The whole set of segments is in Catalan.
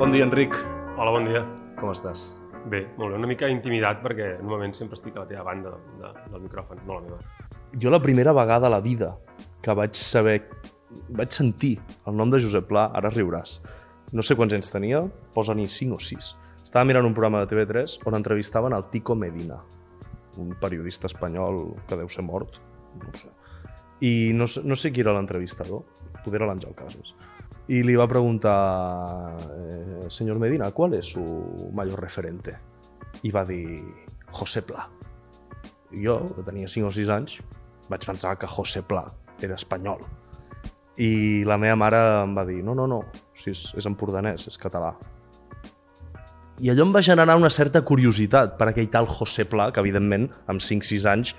Bon dia, Enric. Hola, bon dia. Com estàs? Bé, molt bé. Una mica intimidat perquè normalment sempre estic a la teva banda de, del micròfon, no la meva. Jo la primera vegada a la vida que vaig saber, vaig sentir el nom de Josep Pla, ara riuràs. No sé quants anys tenia, posa-n'hi 5 o 6. Estava mirant un programa de TV3 on entrevistaven el Tico Medina, un periodista espanyol que deu ser mort, no sé. I no, no sé qui era l'entrevistador, poder era l'Àngel Casas. Y le iba a preguntar, eh, señor Medina, ¿cuál es su mayor referente? I va dir, José Pla. I jo, que tenia 5 o 6 anys, vaig pensar que José Pla era espanyol. I la meva mare em va dir, no, no, no, si és, és empordanès, és català. I allò em va generar una certa curiositat per aquell tal José Pla, que evidentment, amb 5-6 anys,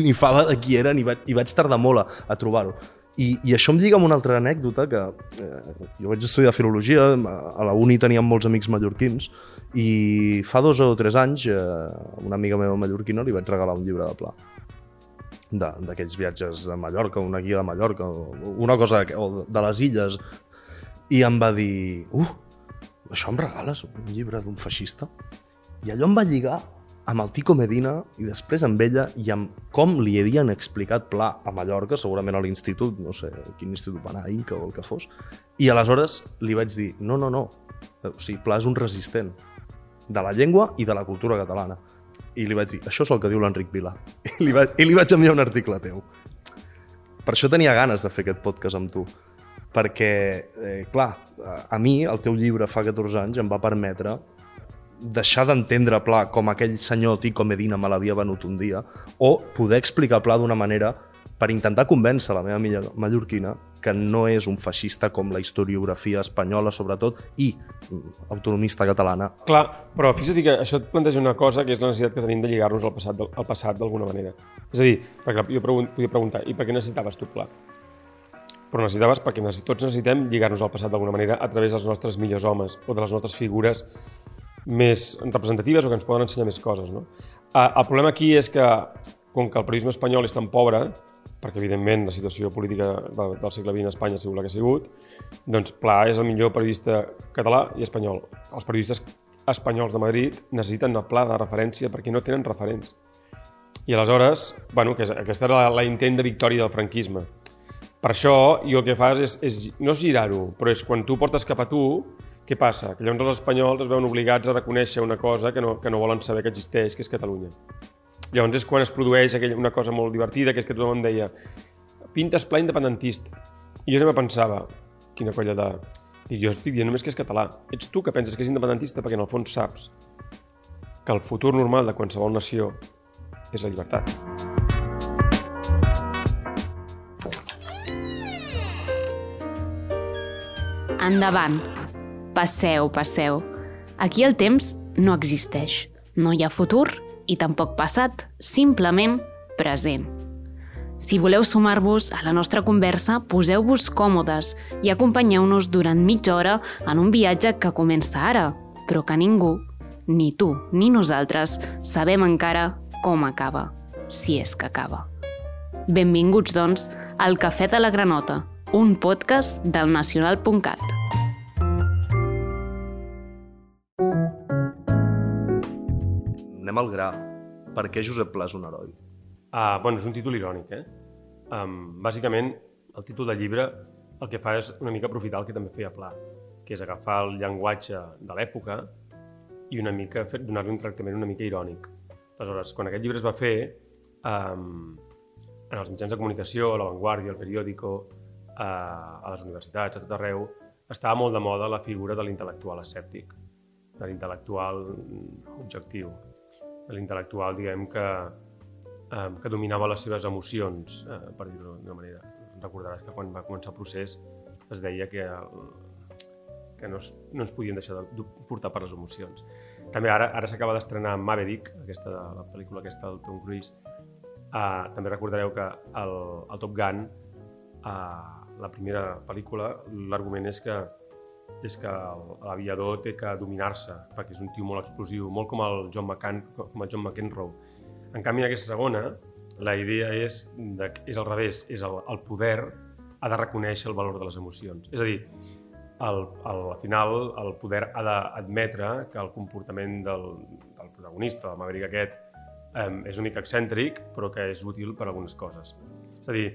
ni fava de qui era, ni vaig, i vaig tardar molt a, a trobar-ho. I, I això em lliga amb una altra anècdota que eh, jo vaig estudiar filologia, a la uni teníem molts amics mallorquins i fa dos o tres anys eh, una amiga meva mallorquina li vaig regalar un llibre de pla d'aquells viatges de Mallorca, una guia de Mallorca, una cosa o de les illes i em va dir uh, això em regales un llibre d'un feixista? I allò em va lligar amb el Tico Medina i després amb ella i amb com li havien explicat Pla a Mallorca, segurament a l'institut, no sé quin institut va anar, Inca o el que fos, i aleshores li vaig dir, no, no, no, o sigui, Pla és un resistent de la llengua i de la cultura catalana. I li vaig dir, això és el que diu l'Enric Vila. I li, vaig, I li vaig enviar un article teu. Per això tenia ganes de fer aquest podcast amb tu. Perquè, eh, clar, a- a mi el teu llibre fa 14 anys em va permetre deixar d'entendre Pla com aquell senyor Tico Medina me l'havia venut un dia o poder explicar Pla d'una manera per intentar convèncer la meva milla- mallorquina que no és un feixista com la historiografia espanyola, sobretot, i mm, autonomista catalana. Clar, però fixa't que això et planteja una cosa que és la necessitat que tenim de lligar-nos al passat al passat d'alguna manera. És a dir, perquè jo pregun podia preguntar, i per què necessitaves tu pla? Però necessitaves, perquè tots necessitem lligar-nos al passat d'alguna manera a través dels nostres millors homes o de les nostres figures més representatives o que ens poden ensenyar més coses. No? Ah, el problema aquí és que, com que el periodisme espanyol és tan pobre, perquè evidentment la situació política de, del segle XX a Espanya ha sigut la que ha sigut, doncs Pla és el millor periodista català i espanyol. Els periodistes espanyols de Madrid necessiten el Pla de referència perquè no tenen referents. I aleshores, bueno, que aquesta era la, la intent de victòria del franquisme. Per això, i el que fas és, és no girar-ho, però és quan tu portes cap a tu, què passa? Que llavors els espanyols es veuen obligats a reconèixer una cosa que no, que no volen saber que existeix, que és Catalunya. Llavors és quan es produeix aquella, una cosa molt divertida, que és que tothom em deia pintes pla independentista. I jo sempre pensava, quina colla de... Dic, jo estic dient només que és català. Ets tu que penses que és independentista perquè en el fons saps que el futur normal de qualsevol nació és la llibertat. Endavant. Passeu, passeu. Aquí el temps no existeix. No hi ha futur i tampoc passat, simplement present. Si voleu sumar-vos a la nostra conversa, poseu-vos còmodes i acompanyeu-nos durant mitja hora en un viatge que comença ara, però que ningú, ni tu ni nosaltres, sabem encara com acaba, si és que acaba. Benvinguts, doncs, al Cafè de la Granota, un podcast del nacional.cat. Anem al gra. Per què Josep Pla és un heroi? Uh, bueno, és un títol irònic, eh? Um, bàsicament, el títol del llibre el que fa és una mica aprofitar el que també feia Pla, que és agafar el llenguatge de l'època i una mica donar-li un tractament una mica irònic. Aleshores, quan aquest llibre es va fer, um, en els mitjans de comunicació, a La Vanguardia, al Periódico, uh, a les universitats, a tot arreu, estava molt de moda la figura de l'intel·lectual escèptic, de l'intel·lectual mm, objectiu, l'intel·lectual, diguem, que, eh, que dominava les seves emocions, eh, per dir-ho d'una manera. Recordaràs que quan va començar el procés es deia que, que no, es, no ens podien deixar de, de portar per les emocions. També ara ara s'acaba d'estrenar Maverick, aquesta, la pel·lícula aquesta del Tom Cruise. Uh, també recordareu que el, el Top Gun, uh, la primera pel·lícula, l'argument és que és que el- l'aviador té que dominar-se, perquè és un tio molt explosiu, molt com el John McCann, com el John McEnroe. En canvi, en aquesta segona, la idea és, de, és al revés, és el, el poder ha de reconèixer el valor de les emocions. És a dir, al, al, al final el poder ha d'admetre que el comportament del, del protagonista, del Maverick aquest, eh, és únic excèntric, però que és útil per a algunes coses. És a dir,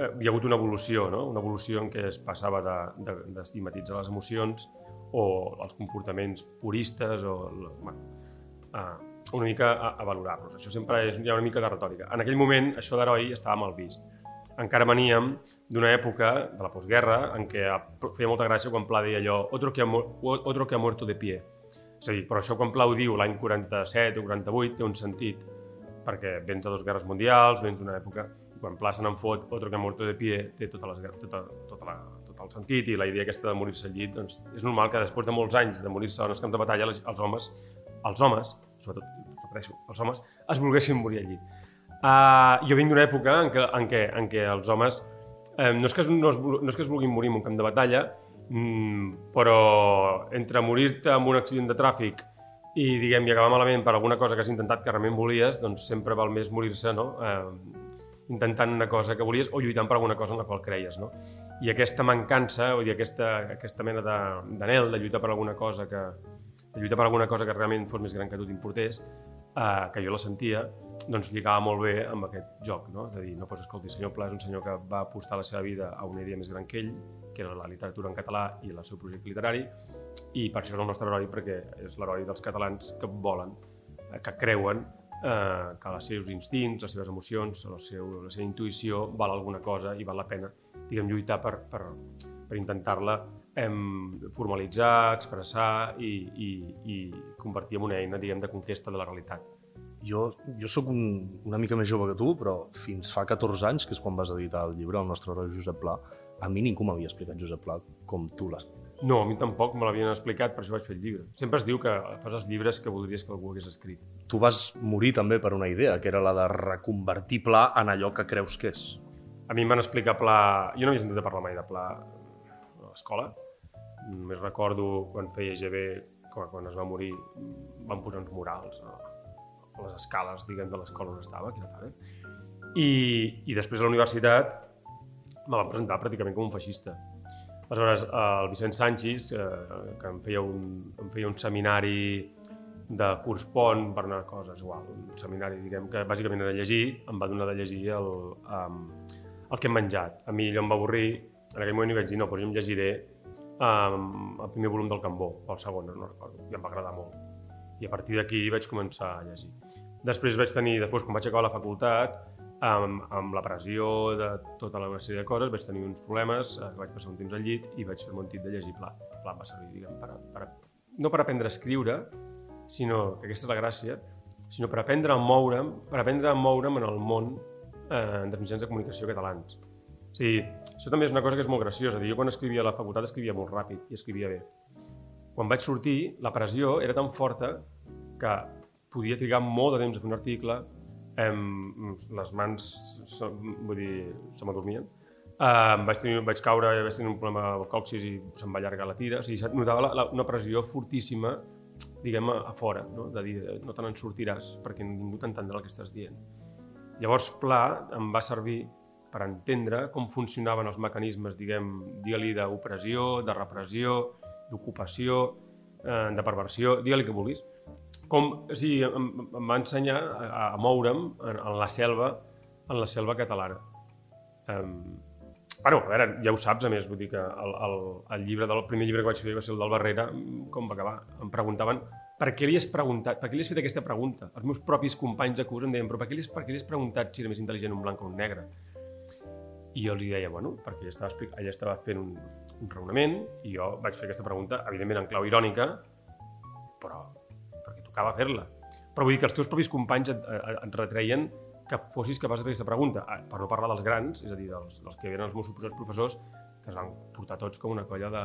hi ha hagut una evolució, no? una evolució en què es passava d'estigmatitzar de, de, les emocions o els comportaments puristes o bueno, a, una mica a, a valorar-los. Això sempre és, hi ha una mica de retòrica. En aquell moment això d'heroi estava mal vist. Encara veníem d'una època de la postguerra en què feia molta gràcia quan Pla deia allò otro que ha, otro que ha muerto de pie. És a dir, però això quan Pla ho diu l'any 47 o 48 té un sentit perquè vens de dues guerres mundials, vens d'una època quan Pla se n'en fot, otro que ha muerto de pie té tota les, tota, tota la, tot el sentit i la idea aquesta de morir-se al llit, doncs és normal que després de molts anys de morir-se en els camps de batalla, els homes, els homes, sobretot, repeteixo, els homes, es volguessin morir al llit. Uh, jo vinc d'una època en què, en, què, en què els homes eh, no, és que no, es, no és que es vulguin morir en un camp de batalla, mm, però entre morir-te amb un accident de tràfic i, diguem, i acabar malament per alguna cosa que has intentat que realment volies, doncs sempre val més morir-se, no? Eh, intentant una cosa que volies o lluitant per alguna cosa en la qual creies, no? I aquesta mancança, o dir, aquesta, aquesta mena d'anel de, de lluitar per alguna cosa que, de lluitar per alguna cosa que realment fos més gran que tu t'importés, eh, que jo la sentia, doncs lligava molt bé amb aquest joc, no? És a dir, no, doncs, escolti, senyor Pla és un senyor que va apostar la seva vida a una idea més gran que ell, que era la literatura en català i el seu projecte literari, i per això és el nostre heroi, perquè és l'heroi dels catalans que volen, eh, que creuen eh, que els seus instints, les seves emocions, la, seu, la seva intuïció val alguna cosa i val la pena, diguem, lluitar per, per, per intentar-la formalitzar, expressar i, i, i convertir en una eina, diguem, de conquesta de la realitat. Jo, jo sóc un, una mica més jove que tu, però fins fa 14 anys, que és quan vas editar el llibre, el nostre heroi Josep Pla, a mi ningú m'havia explicat Josep Pla com tu l'has no, a mi tampoc me l'havien explicat, per això vaig fer el llibre. Sempre es diu que fas els llibres que voldries que algú hagués escrit. Tu vas morir també per una idea, que era la de reconvertir Pla en allò que creus que és. A mi em van explicar Pla... Jo no havia sentit parlar mai de Pla a l'escola. Només recordo quan feia GB, quan es va morir, van posar uns murals a les escales, diguem, de l'escola on estava, que era Tàrrega. I, I després a la universitat me van presentar pràcticament com un feixista Aleshores, el Vicent Sánchez, eh, que em feia, un, em feia un seminari de curs pont per anar a coses, igual, un seminari, diguem, que bàsicament era llegir, em va donar de llegir el, um, el que hem menjat. A mi allò em va avorrir, en aquell moment vaig dir, no, doncs jo em llegiré um, el primer volum del Cambó, o el segon, no recordo, i em va agradar molt. I a partir d'aquí vaig començar a llegir. Després vaig tenir, després quan vaig acabar la facultat, amb, amb la pressió de tota la sèrie de coses vaig tenir uns problemes, eh, vaig passar un temps al llit i vaig fer un tit de llegir Pla. Pla va servir, diguem, per, per, no per aprendre a escriure, sinó, que aquesta és la gràcia, sinó per aprendre a moure'm, per aprendre a moure'm en el món eh, dels mitjans de comunicació catalans. O sigui, això també és una cosa que és molt graciosa. Jo quan escrivia a la facultat escrivia molt ràpid i escrivia bé. Quan vaig sortir, la pressió era tan forta que podia trigar molt de temps a fer un article, em, les mans, vull dir, se m'adormien. Uh, vaig, tenir, vaig caure, vaig tenir un problema al coxis i se'm va allargar la tira. O sigui, notava la, la, una pressió fortíssima, diguem, a fora, no? de dir, no te n'en sortiràs perquè ningú t'entendrà el que estàs dient. Llavors, Pla em va servir per entendre com funcionaven els mecanismes, diguem, digue-li d'opressió, de repressió, d'ocupació, eh, de perversió, digue-li que vulguis, com, o sigui, em, em va ensenyar a, a moure'm en, en la selva en la selva catalana. Um, bueno, a veure, ja ho saps, a més, vull dir que el, el, el llibre del el primer llibre que vaig fer va ser el del Barrera, com va acabar? Em preguntaven per què li has preguntat, per què li has fet aquesta pregunta? Els meus propis companys de curs em deien, però per què li has, per què li has preguntat si era més intel·ligent un blanc o un negre? I jo li deia, bueno, perquè ella estava, ella estava fent un, un raonament i jo vaig fer aquesta pregunta, evidentment en clau irònica, però tocava fer-la. Però vull dir que els teus propis companys et, et retreien que fossis capaç de fer aquesta pregunta, ah, per no parlar dels grans, és a dir, dels, dels que eren els meus suposats professors, que es van portar tots com una colla de,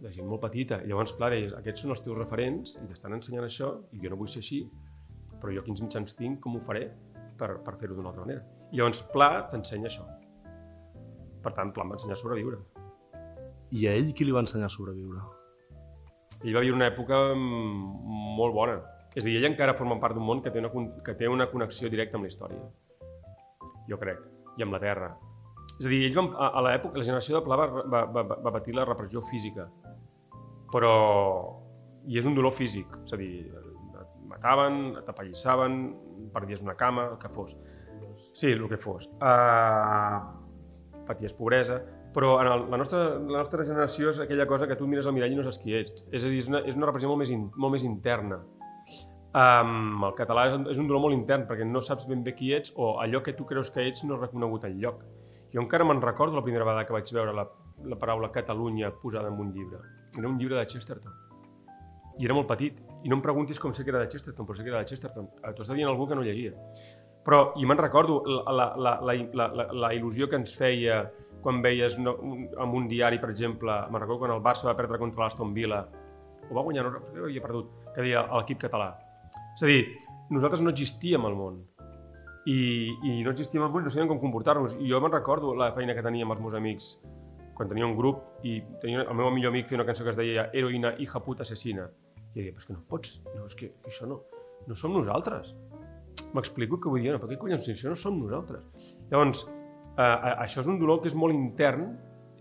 de, gent molt petita. I llavors, clar, deies, aquests són els teus referents i t'estan ensenyant això i jo no vull ser així, però jo quins mitjans tinc, com ho faré per, per fer-ho d'una altra manera. I llavors Pla t'ensenya això. Per tant, Pla ensenyar a sobreviure. I a ell qui li va ensenyar a sobreviure? Ell va viure una època mm, molt bona. És a dir, ell encara forma part d'un món que té, una, que té una connexió directa amb la història. Jo crec. I amb la Terra. És a dir, ells van, a, l'època, la generació de Pla va, va, va, va patir la repressió física, però... I és un dolor físic, és a dir, et mataven, t'apallissaven, perdies una cama, el que fos. Sí, el que fos. Uh, paties pobresa, però en el, la, nostra, la nostra generació és aquella cosa que tu mires al mirall i no saps qui ets. És a dir, és una, és una repressió molt més, in, molt més interna. Um, el català és, és un dolor molt intern perquè no saps ben bé qui ets o allò que tu creus que ets no és reconegut en lloc. Jo encara me'n recordo la primera vegada que vaig veure la, la paraula Catalunya posada en un llibre. Era un llibre de Chesterton. I era molt petit. I no em preguntis com sé que era de Chesterton, però sé que era de Chesterton. T'ho està dient algú que no llegia. Però, i me'n recordo la, la, la, la, la, la il·lusió que ens feia quan veies no, un, en un diari, per exemple, me'n recordo quan el Barça va perdre contra l'Aston Villa, o va guanyar, no, havia perdut, que deia l'equip català. És a dir, nosaltres no existíem al món i, i no existíem al món no sabíem com comportar-nos. I jo me'n recordo la feina que tenia amb els meus amics quan tenia un grup i tenia el meu millor amic feia una cançó que es deia Heroïna, hija puta, assassina. I jo deia, però és que no pots, no, és que, que això no, no som nosaltres. M'explico què vull dir, no, per què collons, això no som nosaltres. Llavors, eh, això és un dolor que és molt intern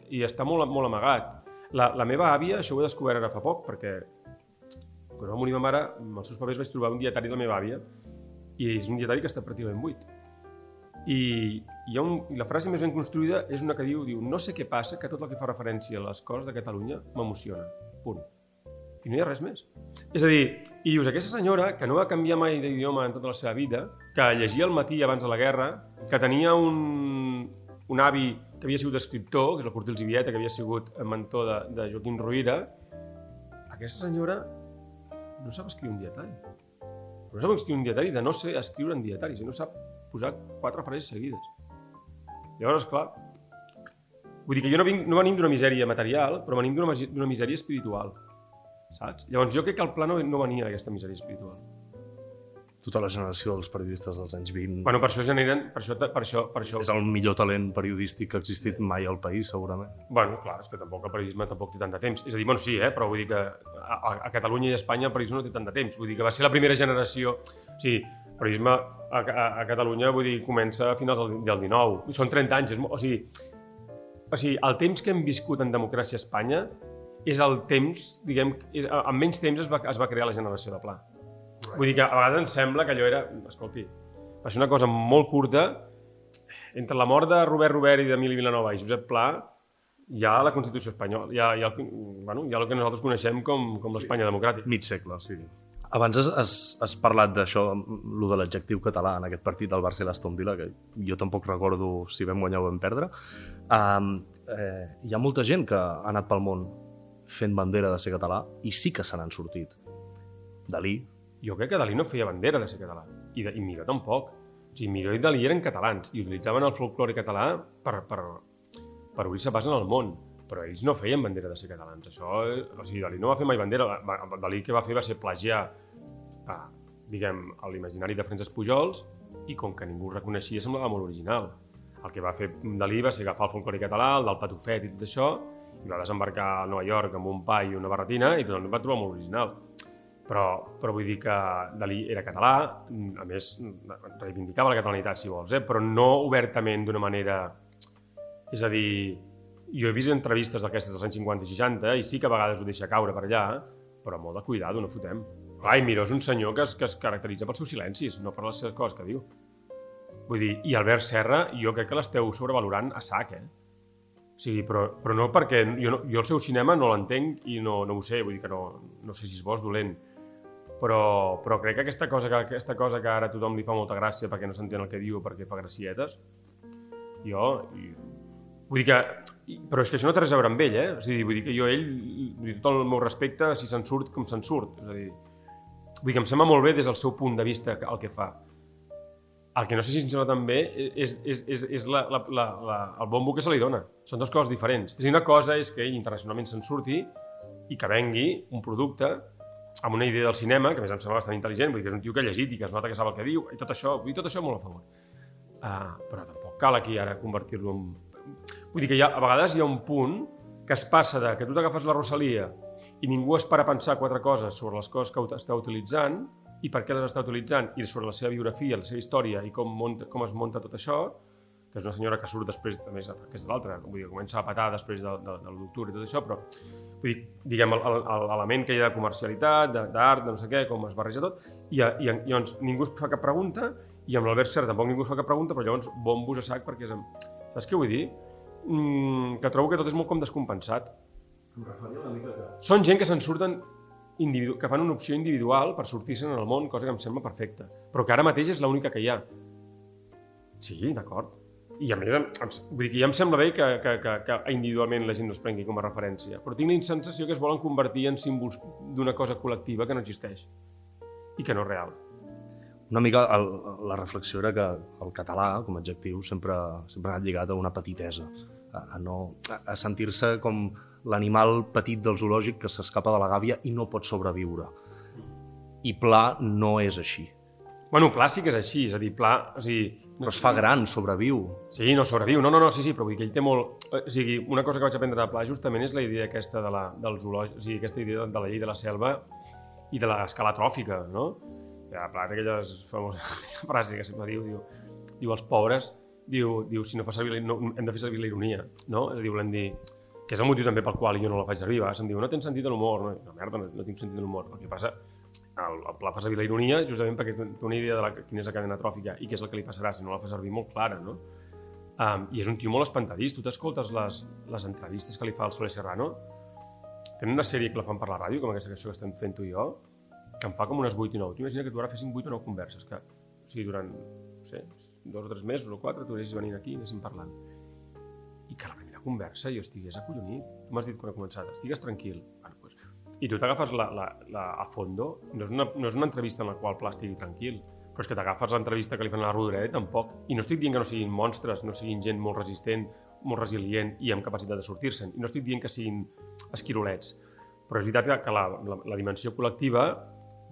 i està molt, molt amagat. La, la meva àvia, això ho he descobert ara fa poc, perquè quan va morir ma mare, amb els seus papers vaig trobar un dietari de la meva àvia i és un dietari que està pràcticament buit. I, hi ha un, la frase més ben construïda és una que diu, diu no sé què passa, que tot el que fa referència a les coses de Catalunya m'emociona. Punt. I no hi ha res més. És a dir, i dius, aquesta senyora, que no va canviar mai d'idioma en tota la seva vida, que llegia al matí abans de la guerra, que tenia un, un avi que havia sigut escriptor, que és el Cortil Zivieta, que havia sigut mentor de, de Joaquim Ruïra, aquesta senyora no sap escriure un dietari. No sap escriure un dietari de no ser escriure en dietari, si no sap posar quatre frases seguides. Llavors, clar, vull dir que jo no, vinc, no venim d'una misèria material, però venim d'una misèria espiritual. Saps? Llavors jo crec que el pla no, no venia d'aquesta misèria espiritual tota la generació dels periodistes dels anys 20. Bueno, per això generen... Per això, per això, per això... És el millor talent periodístic que ha existit mai al país, segurament. Bueno, clar, és que tampoc el periodisme tampoc té tant de temps. És a dir, bueno, sí, eh, però vull dir que a, a Catalunya i a Espanya el periodisme no té tant de temps. Vull dir que va ser la primera generació... Sí, el periodisme a, a, a Catalunya, vull dir, comença a finals del, del 19. Són 30 anys, és, o sigui, o sigui, el temps que hem viscut en democràcia a Espanya és el temps, diguem, és, en menys temps es va, es va crear la generació de Pla. Vull dir que a vegades em sembla que allò era... Escolti, va ser una cosa molt curta. Entre la mort de Robert Robert i d'Emili Vilanova i Josep Pla, hi ha la Constitució espanyola, hi ha, hi ha, el, bueno, hi ha el que nosaltres coneixem com, com l'Espanya sí. democràtica. Mig segle, sí. Abans has, has, has parlat d'això, lo de l'adjectiu català en aquest partit del Barça i l'Aston Villa, que jo tampoc recordo si vam guanyar o vam perdre. Um, eh, hi ha molta gent que ha anat pel món fent bandera de ser català i sí que se n'han sortit. Dalí, jo crec que Dalí no feia bandera de ser català, i, de, i Miró tampoc. O sigui, Miró i Dalí eren catalans i utilitzaven el folklore català per, per, per obrir-se pas en el món, però ells no feien bandera de ser catalans. Això, o sigui, Dalí no va fer mai bandera. Dalí que va fer va ser plagiar, a, diguem, l'imaginari de Francesc Pujols i com que ningú reconeixia semblava molt original. El que va fer Dalí va ser agafar el folklore català, el del patufet i tot això, i va desembarcar a Nova York amb un pa i una barretina i tothom va trobar molt original però, però vull dir que Dalí era català, a més reivindicava la catalanitat, si vols, eh? però no obertament d'una manera... És a dir, jo he vist entrevistes d'aquestes dels anys 50 i 60 i sí que a vegades ho deixa caure per allà, però molt de cuidado, no fotem. Clar, i Miró és un senyor que es, que es caracteritza pels seus silencis, no per les seves coses que diu. Vull dir, i Albert Serra, jo crec que l'esteu sobrevalorant a sac, eh? Sigui, però, però no perquè... Jo, no, jo el seu cinema no l'entenc i no, no ho sé, vull dir que no, no sé si és bo o dolent però, però crec que aquesta cosa, que aquesta cosa que ara tothom li fa molta gràcia perquè no s'entén el que diu perquè fa gracietes, jo... I, vull dir que... Però és que això no té res a veure amb ell, eh? O sigui, vull dir que jo ell, vull dir, tot el meu respecte, si se'n surt, com se'n surt. És a dir, vull dir que em sembla molt bé des del seu punt de vista el que fa. El que no sé si em sembla tan bé és, és, és, és la, la, la, la, el bombo que se li dona. Són dues coses diferents. És a dir, una cosa és que ell internacionalment se'n surti i que vengui un producte amb una idea del cinema, que més em sembla bastant intel·ligent, vull dir que és un tio que ha llegit i que es nota que sap el que diu, i tot això, vull dir, tot això molt a favor. Uh, però tampoc cal aquí ara convertir-lo en... Vull dir que ha, a vegades hi ha un punt que es passa de que tu t'agafes la Rosalia i ningú es para a pensar quatre coses sobre les coses que està utilitzant i per què les està utilitzant i sobre la seva biografia, la seva història i com, monta, com es munta tot això, que és una senyora que surt després, també que és de l'altra, vull dir, comença a patar després de, de, de l'octubre i tot això, però vull dir, diguem, l'element que hi ha de comercialitat, d'art, de no sé què, com es barreja tot, i, i, i llavors ningú es fa cap pregunta, i amb l'Albert Serra tampoc ningú es fa cap pregunta, però llavors bombos a sac perquè és... Saps què vull dir? Mm, que trobo que tot és molt com descompensat. Són gent que se'n surten individu que fan una opció individual per sortir-se'n al món, cosa que em sembla perfecta. Però que ara mateix és l'única que hi ha. Sí, d'acord. I a més, em, em, vull dir que ja em sembla bé que, que, que, que individualment la gent no es prengui com a referència, però tinc la sensació que es volen convertir en símbols d'una cosa col·lectiva que no existeix i que no és real. Una mica el, la reflexió era que el català, com a adjectiu, sempre, sempre ha anat lligat a una petitesa, a, a, no, a sentir-se com l'animal petit del zoològic que s'escapa de la gàbia i no pot sobreviure. I Pla no és així. Bueno, Pla sí que és així, és a dir, Pla... O sigui, però es fa gran, sobreviu. Sí, no sobreviu. No, no, no, sí, sí, però vull dir que ell té molt... O sigui, una cosa que vaig aprendre de Pla justament és la idea aquesta de la, del zoològic, o sigui, aquesta idea de la llei de la selva i de l'escala tròfica, no? Ja, Pla té aquelles famoses frases que sempre diu, diu, diu els pobres, diu, diu si no fa servir, no, hem de fer servir la ironia, no? És a dir, volem dir, que és el motiu també pel qual jo no la faig servir, va, se'm diu, no tens sentit de l'humor, no? no, merda, no, no tinc sentit de l'humor. El que passa el, el pla fa servir la ironia justament perquè té una idea de la, quina és la cadena tròfica i què és el que li passarà si no la fa servir molt clara, no? Um, I és un tio molt espantadís. Tu t'escoltes les, les entrevistes que li fa al Soler Serrano? Tenen una sèrie que la fan per la ràdio, com aquesta que estem fent tu i jo, que em fa com unes 8 i 9. T'imagina que tu ara fessin 8 o 9 converses, que, o sigui, durant, no sé, dos o tres mesos o quatre, tu anessis venint aquí i anéssim parlant. Conversa jo estigués acollonit. Tu m'has dit quan ha començat, estigues tranquil. Bueno, pues, i tu t'agafes la, la, la, a fondo, no és, una, no és una entrevista en la qual Pla estigui tranquil, però és que t'agafes l'entrevista que li fan a la Rodoreda tampoc. I no estic dient que no siguin monstres, no siguin gent molt resistent, molt resilient i amb capacitat de sortir-se'n. I no estic dient que siguin esquirolets. Però és veritat que, que la, la, la dimensió col·lectiva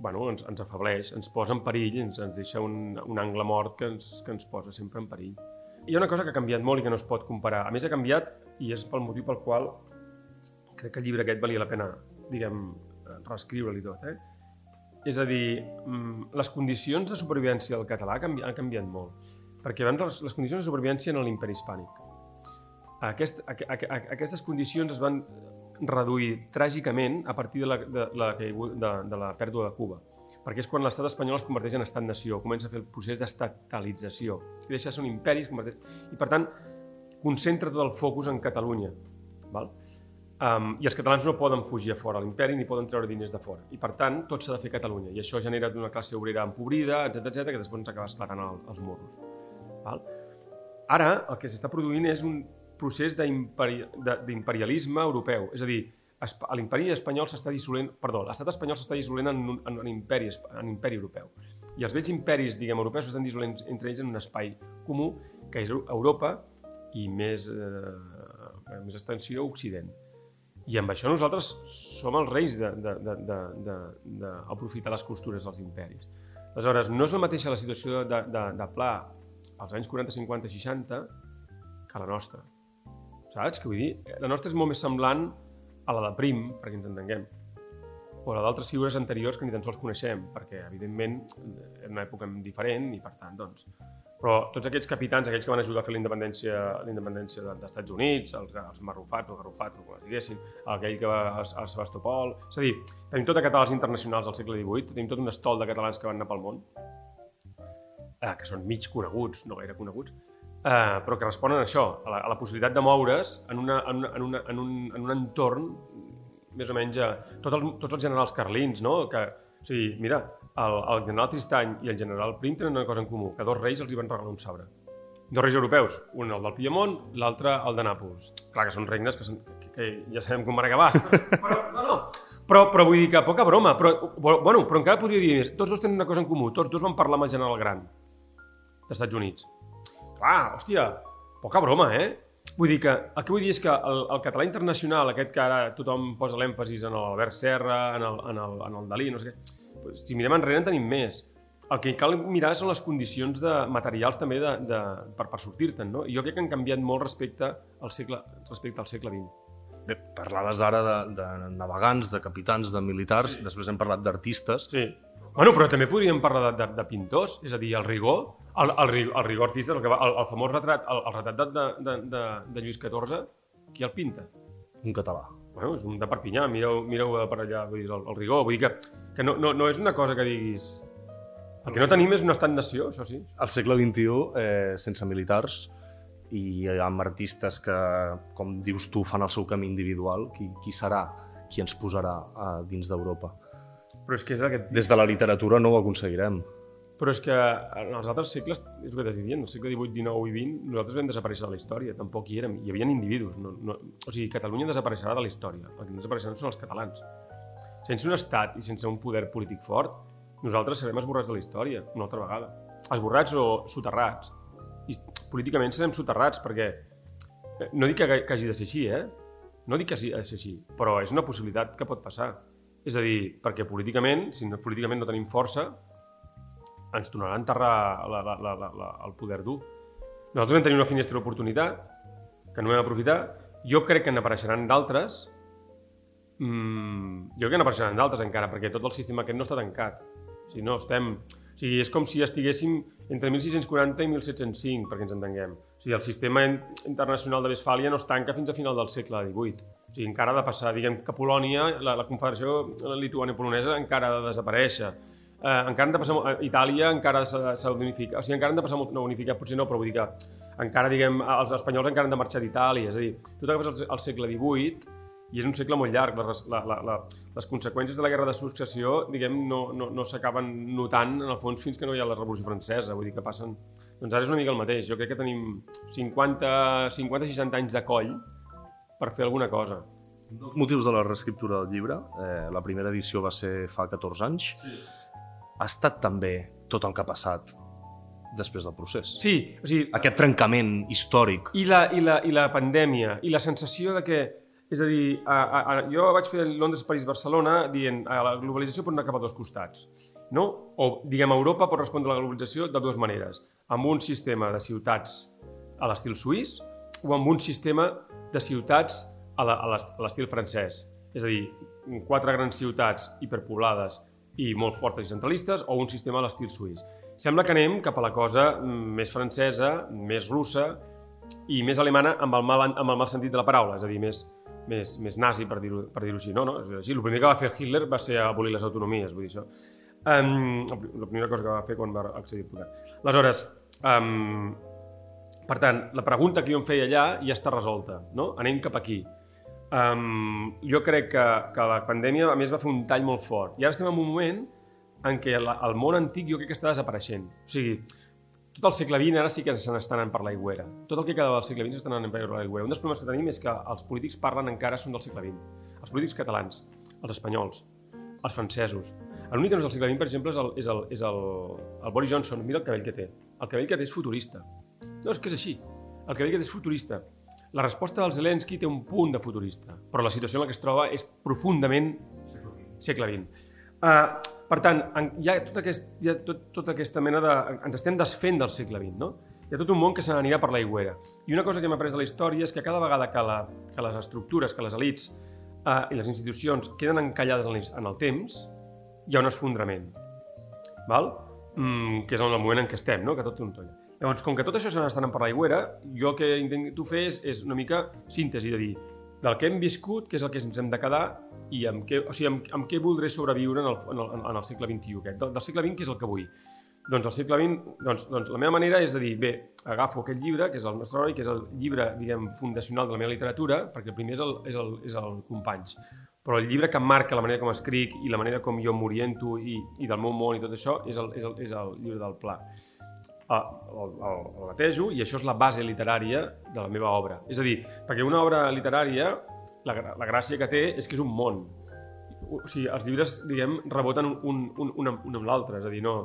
bueno, ens, ens afableix, ens posa en perill, ens, ens deixa un, un angle mort que ens, que ens posa sempre en perill. Hi ha una cosa que ha canviat molt i que no es pot comparar. A més, ha canviat, i és pel motiu pel qual crec que el llibre aquest valia la pena diguem, reescriure-li tot. Eh? És a dir, mm, les condicions de supervivència del català han canviat molt, perquè abans les, condicions de supervivència en l'imperi hispànic. Aquest, a, a, a, aquestes condicions es van reduir tràgicament a partir de la, de, la, de, de la pèrdua de Cuba, perquè és quan l'estat espanyol es converteix en estat-nació, comença a fer el procés d'estatalització, i deixa de ser un imperi, es converteix... i per tant concentra tot el focus en Catalunya. Val? Um, I els catalans no poden fugir a fora l'imperi ni poden treure diners de fora. I per tant, tot s'ha de fer a Catalunya. I això genera una classe obrera empobrida, etc etc que després ens acaba esclatant el, els morros. Val? Ara, el que s'està produint és un procés d'imperialisme europeu. És a dir, l'imperi espanyol s'està dissolent, perdó, l'estat espanyol s'està dissolent en, un, en, un imperi, en imperi europeu. I els vells imperis, diguem, europeus s'estan dissolent entre ells en un espai comú, que és Europa i més, eh, més extensió Occident. I amb això nosaltres som els reis d'aprofitar les costures dels imperis. Aleshores, no és la mateixa la situació de, de, de Pla als anys 40, 50, 60 que la nostra. Saps? Que vull dir, la nostra és molt més semblant a la de Prim, perquè ens entenguem, o la d'altres figures anteriors que ni tan sols coneixem, perquè, evidentment, és una època diferent i, per tant, doncs, però tots aquests capitans, aquells que van ajudar a fer la independència, la independència dels Estats Units, els, els marrufats o garrufats, com es diguessin, aquell que va a, a Sebastopol... És a dir, tenim tota catalans internacionals del segle XVIII, tenim tot un estol de catalans que van anar pel món, eh, que són mig coneguts, no gaire coneguts, eh, però que responen a això, a la, a la possibilitat de moure's en, una, en, una, en, una, en, un, en un entorn més o menys... Eh, tot el, tots els generals carlins, no? que o sigui, mira, el, el general Tristany i el general Prim tenen una cosa en comú, que dos reis els hi van regalar un sabre. Dos reis europeus, un el del Piemont, l'altre el de Nàpols. Clar que són regnes que, són, que, que ja sabem com van acabar. però, no, no. Però, però vull dir que poca broma, però, bueno, però encara podria dir més. Tots dos tenen una cosa en comú, tots dos van parlar amb el general Gran, dels Estats Units. Clar, hòstia, poca broma, eh? Vull dir que, el que vull dir és que el, el català internacional, aquest que ara tothom posa l'èmfasis en l'Albert Serra, en el, en, el, en el Dalí, no sé què, pues, si mirem enrere en tenim més. El que cal mirar són les condicions de, materials també de, de, per, per sortir-te'n, no? I jo crec que han canviat molt respecte al segle, respecte al segle XX. Bé, parlaves ara de, de navegants, de capitans, de militars, sí. després hem parlat d'artistes. Sí. Bueno, però també podríem parlar de, de, de pintors, és a dir, el rigor, El, el, el rigor artista, el, que va, el, el famós retrat, el, el retrat de, de, de, de Lluís XIV, qui el pinta? Un català. Bueno, és un de Perpinyà, mireu, mireu per allà, vull dir, el, el rigor. Vull dir que, que no, no, no és una cosa que diguis... El que no tenim és un estat-nació, això sí. Al segle XXI, eh, sense militars, i amb artistes que, com dius tu, fan el seu camí individual, qui, qui serà qui ens posarà a dins d'Europa? Però és que és aquest... Des de la literatura no ho aconseguirem. Però és que en els altres segles, és el que t'estic dient, el segle XVIII, XIX i XX, nosaltres vam desaparèixer de la història, tampoc hi érem, hi havia individus. No, no, o sigui, Catalunya desapareixerà de la història, el que no desapareixeran són els catalans. Sense un estat i sense un poder polític fort, nosaltres serem esborrats de la història, una altra vegada. Esborrats o soterrats. I políticament serem soterrats, perquè eh, no dic que, que hagi de ser així, eh? No dic que hagi de ser així, però és una possibilitat que pot passar. És a dir, perquè políticament, si no, políticament no tenim força, ens tornarà a enterrar la, la, la, la, la, el poder dur. Nosaltres vam tenir una finestra d'oportunitat que no vam aprofitar. Jo crec que n'apareixeran d'altres. Mm, jo crec que n'apareixeran d'altres encara, perquè tot el sistema aquest no està tancat. O sigui, no estem... O sigui, és com si estiguéssim entre 1640 i 1705, perquè ens entenguem. O sigui, el sistema in- internacional de Westfàlia no es tanca fins a final del segle XVIII. O sigui, encara ha de passar, diguem que Polònia, la, la Confederació Lituània-Polonesa encara ha de desaparèixer. Eh, encara han de passar... molt- Itàlia encara s'ha d'unificar. O sigui, encara han de passar... No, unificar potser no, però vull dir que encara, diguem, els espanyols encara han de marxar d'Itàlia. És a dir, tu t'agafes el segle XVIII i és un segle molt llarg. Les, la, la, la, les conseqüències de la guerra de successió, diguem, no, no, no s'acaben notant, en el fons, fins que no hi ha la Revolució Francesa. Vull dir que passen... Doncs ara és una mica el mateix. Jo crec que tenim 50, 50-60 anys de coll per fer alguna cosa. Un dels motius de la reescriptura del llibre, eh, la primera edició va ser fa 14 anys, Sí. Ha estat també tot el que ha passat després del procés. Sí, o sigui, Aquest trencament històric. I la, i, la, I la pandèmia, i la sensació de que... És a dir, a, a, a, jo vaig fer Londres, París, Barcelona dient a la globalització pot anar cap a dos costats. No? O, diguem, Europa pot respondre a la globalització de dues maneres. Amb un sistema de ciutats a l'estil suís o amb un sistema de ciutats a l'estil francès. És a dir, quatre grans ciutats hiperpoblades i molt fortes i centralistes o un sistema a l'estil suís. Sembla que anem cap a la cosa més francesa, més russa i més alemana amb el mal, amb el mal sentit de la paraula, és a dir, més, més, més nazi, per dir-ho per dir així. No, no, és així. El primer que va fer Hitler va ser abolir les autonomies, vull dir això. Um, la primera cosa que va fer quan va accedir al poder. Aleshores, um, per tant, la pregunta que jo em feia allà ja està resolta, no? Anem cap aquí. Um, jo crec que, que la pandèmia, a més, va fer un tall molt fort. I ara estem en un moment en què la, el món antic jo crec que està desapareixent. O sigui, tot el segle XX ara sí que se n'estan anant per l'aigüera. Tot el que queda del segle XX s'està anant per l'aigüera. Un dels problemes que tenim és que els polítics parlen encara són del segle XX. Els polítics catalans, els espanyols, els francesos. L'únic que no és del segle XX, per exemple, és el, és el, és el, el Boris Johnson. Mira el cabell que té. El cabell que té és futurista. No, és que és així. El cabell que té és futurista. La resposta del Zelensky té un punt de futurista, però la situació en la que es troba és profundament segle XX. Uh, per tant, hi ha, tot aquest, hi ha tot, tota aquesta mena de... Ens estem desfent del segle XX, no? Hi ha tot un món que se n'anirà per l'aigüera. I una cosa que hem après de la història és que cada vegada que, la, que les estructures, que les elites uh, i les institucions queden encallades en en el temps, hi ha un esfondrament. Val? Mm, que és el moment en què estem, no? que tot un toll. Llavors, com que tot això se anant per l'aigüera, jo el que intento fer és, és una mica síntesi, de dir, del que hem viscut, què és el que ens hem de quedar i amb què, o sigui, amb, amb què voldré sobreviure en el, en el, en el segle XXI aquest. Del, del segle XX, què és el que vull? Doncs el segle XX, doncs, doncs la meva manera és de dir, bé, agafo aquest llibre, que és el nostre heroi, que és el llibre, diguem, fundacional de la meva literatura, perquè el primer és el, és el, és el Companys, però el llibre que marca la manera com escric i la manera com jo m'oriento i, i del meu món i tot això és el, és el, és el llibre del Pla. El, batejo i això és la base literària de la meva obra. És a dir, perquè una obra literària, la, la gràcia que té és que és un món. O sigui, els llibres, diguem, reboten un, un, un, un amb l'altre. És a dir, no...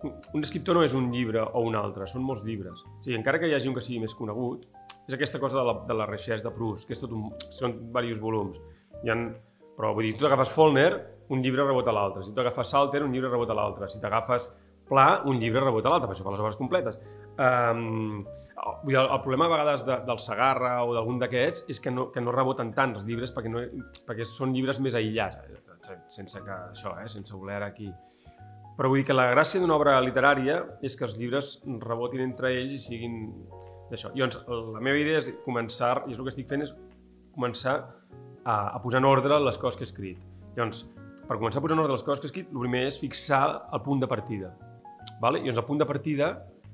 Un, escriptor no és un llibre o un altre, són molts llibres. O sigui, encara que hi hagi un que sigui més conegut, és aquesta cosa de la, de la Recherche de Proust, que és tot un, són diversos volums. Hi ha, però vull dir, tu t'agafes Follner, un llibre rebota l'altre. Si tu agafes Salter, un llibre rebota l'altre. Si t'agafes Pla, un llibre rebota l'altre, per això fa les obres completes. Um, el, el problema a vegades de, del Sagarra o d'algun d'aquests és que no, que no reboten tant els llibres perquè, no, perquè són llibres més aïllats, eh, sense que això, eh, sense voler aquí... Però vull dir que la gràcia d'una obra literària és que els llibres rebotin entre ells i siguin d'això. Llavors, la meva idea és començar, i és el que estic fent, és començar a, a posar en ordre les coses que he escrit. Llavors, per començar a posar en ordre les coses que he escrit, el primer és fixar el punt de partida. Vale? Llavors, el punt de partida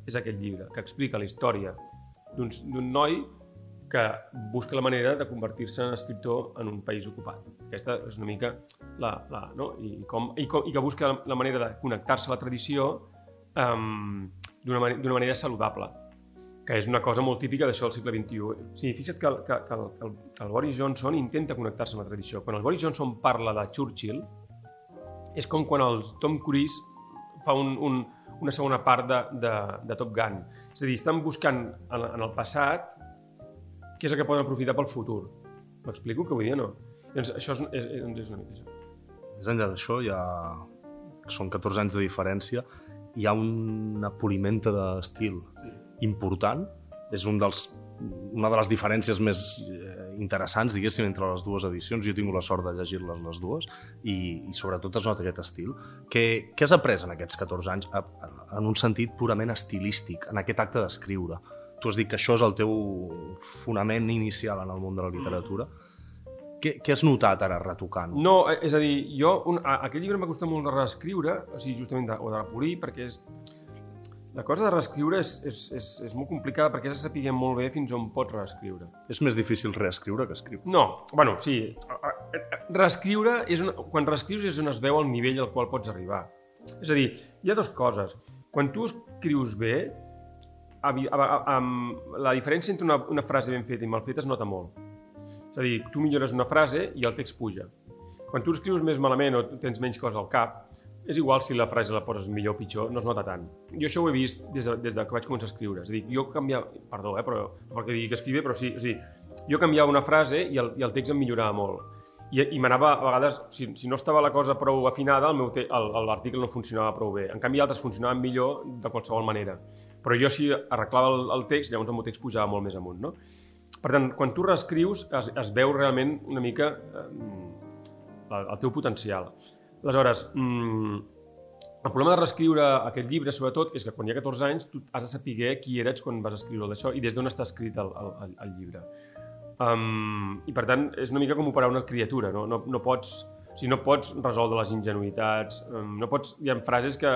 és aquest llibre, que explica la història d'un noi que busca la manera de convertir-se en escriptor en un país ocupat. Aquesta és una mica la... la no? I, com, i, com, I que busca la manera de connectar-se a la tradició um, d'una manera, manera saludable, que és una cosa molt típica d'això del segle XXI. O sigui, fixa't que, que, que, el, que, el, que el Boris Johnson intenta connectar-se amb la tradició. Quan el Boris Johnson parla de Churchill, és com quan el Tom Cruise fa un, un, una segona part de, de, de Top Gun. És a dir, estan buscant en, en el passat què és el que poden aprofitar pel futur. M'explico? Que vull dir, no? Doncs això és, és, és, és una mica això. Més enllà d'això, ha... són 14 anys de diferència, hi ha una polimenta d'estil sí. important, és un dels, una de les diferències més eh, interessants, diguéssim, entre les dues edicions. Jo he tingut la sort de llegir-les les dues i, i sobretot es nota aquest estil. Què, què has après en aquests 14 anys en un sentit purament estilístic, en aquest acte d'escriure? tu has dit que això és el teu fonament inicial en el món de la literatura. Què, què has notat ara retocant? No, eh, és a dir, jo, un, a, aquest llibre m'ha costat molt de reescriure, o sigui, justament de, o de repolir, perquè és, la cosa de reescriure és, és, és, és molt complicada perquè has de saber molt bé fins on pots reescriure. És més difícil reescriure que escriure? No, bueno, sí. Reescriure és una, quan reescrius és on es veu el nivell al qual pots arribar. És a dir, hi ha dues coses. Quan tu escrius bé, la diferència entre una, una frase ben feta i mal feta es nota molt. És a dir, tu millores una frase i el text puja. Quan tu escrius més malament o tens menys coses al cap, és igual si la frase la poses millor o pitjor, no es nota tant. Jo això ho he vist des de, des de que vaig començar a escriure. És a dir, jo canviava... Perdó, eh, però, perquè digui que escrivia, però sí, a dir, jo canviava una frase i el, i el text em millorava molt. I, i m'anava, a vegades, si, si no estava la cosa prou afinada, l'article no funcionava prou bé. En canvi, altres funcionaven millor de qualsevol manera. Però jo si arreglava el, el text, llavors el meu text pujava molt més amunt. No? Per tant, quan tu reescrius es, es veu realment una mica eh, el, el teu potencial. Aleshores, mm, el problema de reescriure aquest llibre, sobretot, és que quan hi ha 14 anys tu has de saber qui eres quan vas escriure d'això i des d'on està escrit el, el, el llibre. Um, I per tant, és una mica com operar una criatura, no, no, no pots... O sigui, no pots resoldre les ingenuïtats, um, no pots... Hi ha frases que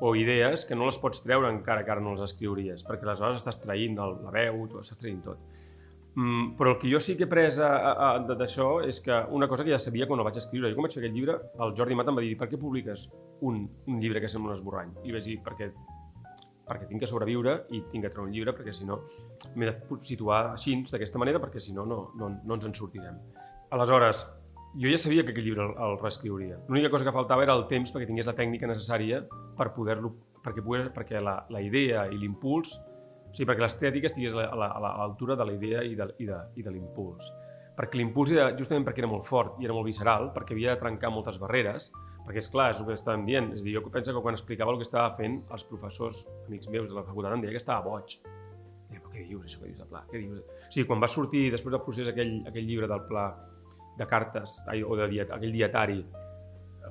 o idees que no les pots treure encara que ara no les escriuries, perquè aleshores estàs traient el, la veu, estàs traient tot. Mm, però el que jo sí que he pres d'això és que una cosa que ja sabia quan el vaig escriure, jo quan vaig fer aquest llibre, el Jordi Mat em va dir per què publiques un, un llibre que sembla un esborrany? I vaig dir perquè, perquè tinc que sobreviure i tinc que treure un llibre perquè si no m'he de situar així, d'aquesta manera, perquè si no, no, no, no ens en sortirem. Aleshores, jo ja sabia que aquest llibre el, el reescriuria. L'única cosa que faltava era el temps perquè tingués la tècnica necessària per poder-lo perquè, poder, perquè la, la idea i l'impuls, o sigui, perquè l'estètica estigués a l'altura de la idea i de, i de, i de l'impuls. Perquè l'impuls justament perquè era molt fort i era molt visceral, perquè havia de trencar moltes barreres, perquè és clar, és el que estàvem dient. És a dir, jo penso que quan explicava el que estava fent, els professors, amics meus de la facultat, em deia que estava boig. I deia, què dius, això que dius de pla? Què dius? O sigui, quan va sortir, després del procés, aquell, aquell llibre del pla, de cartes ai, o de diet, aquell dietari.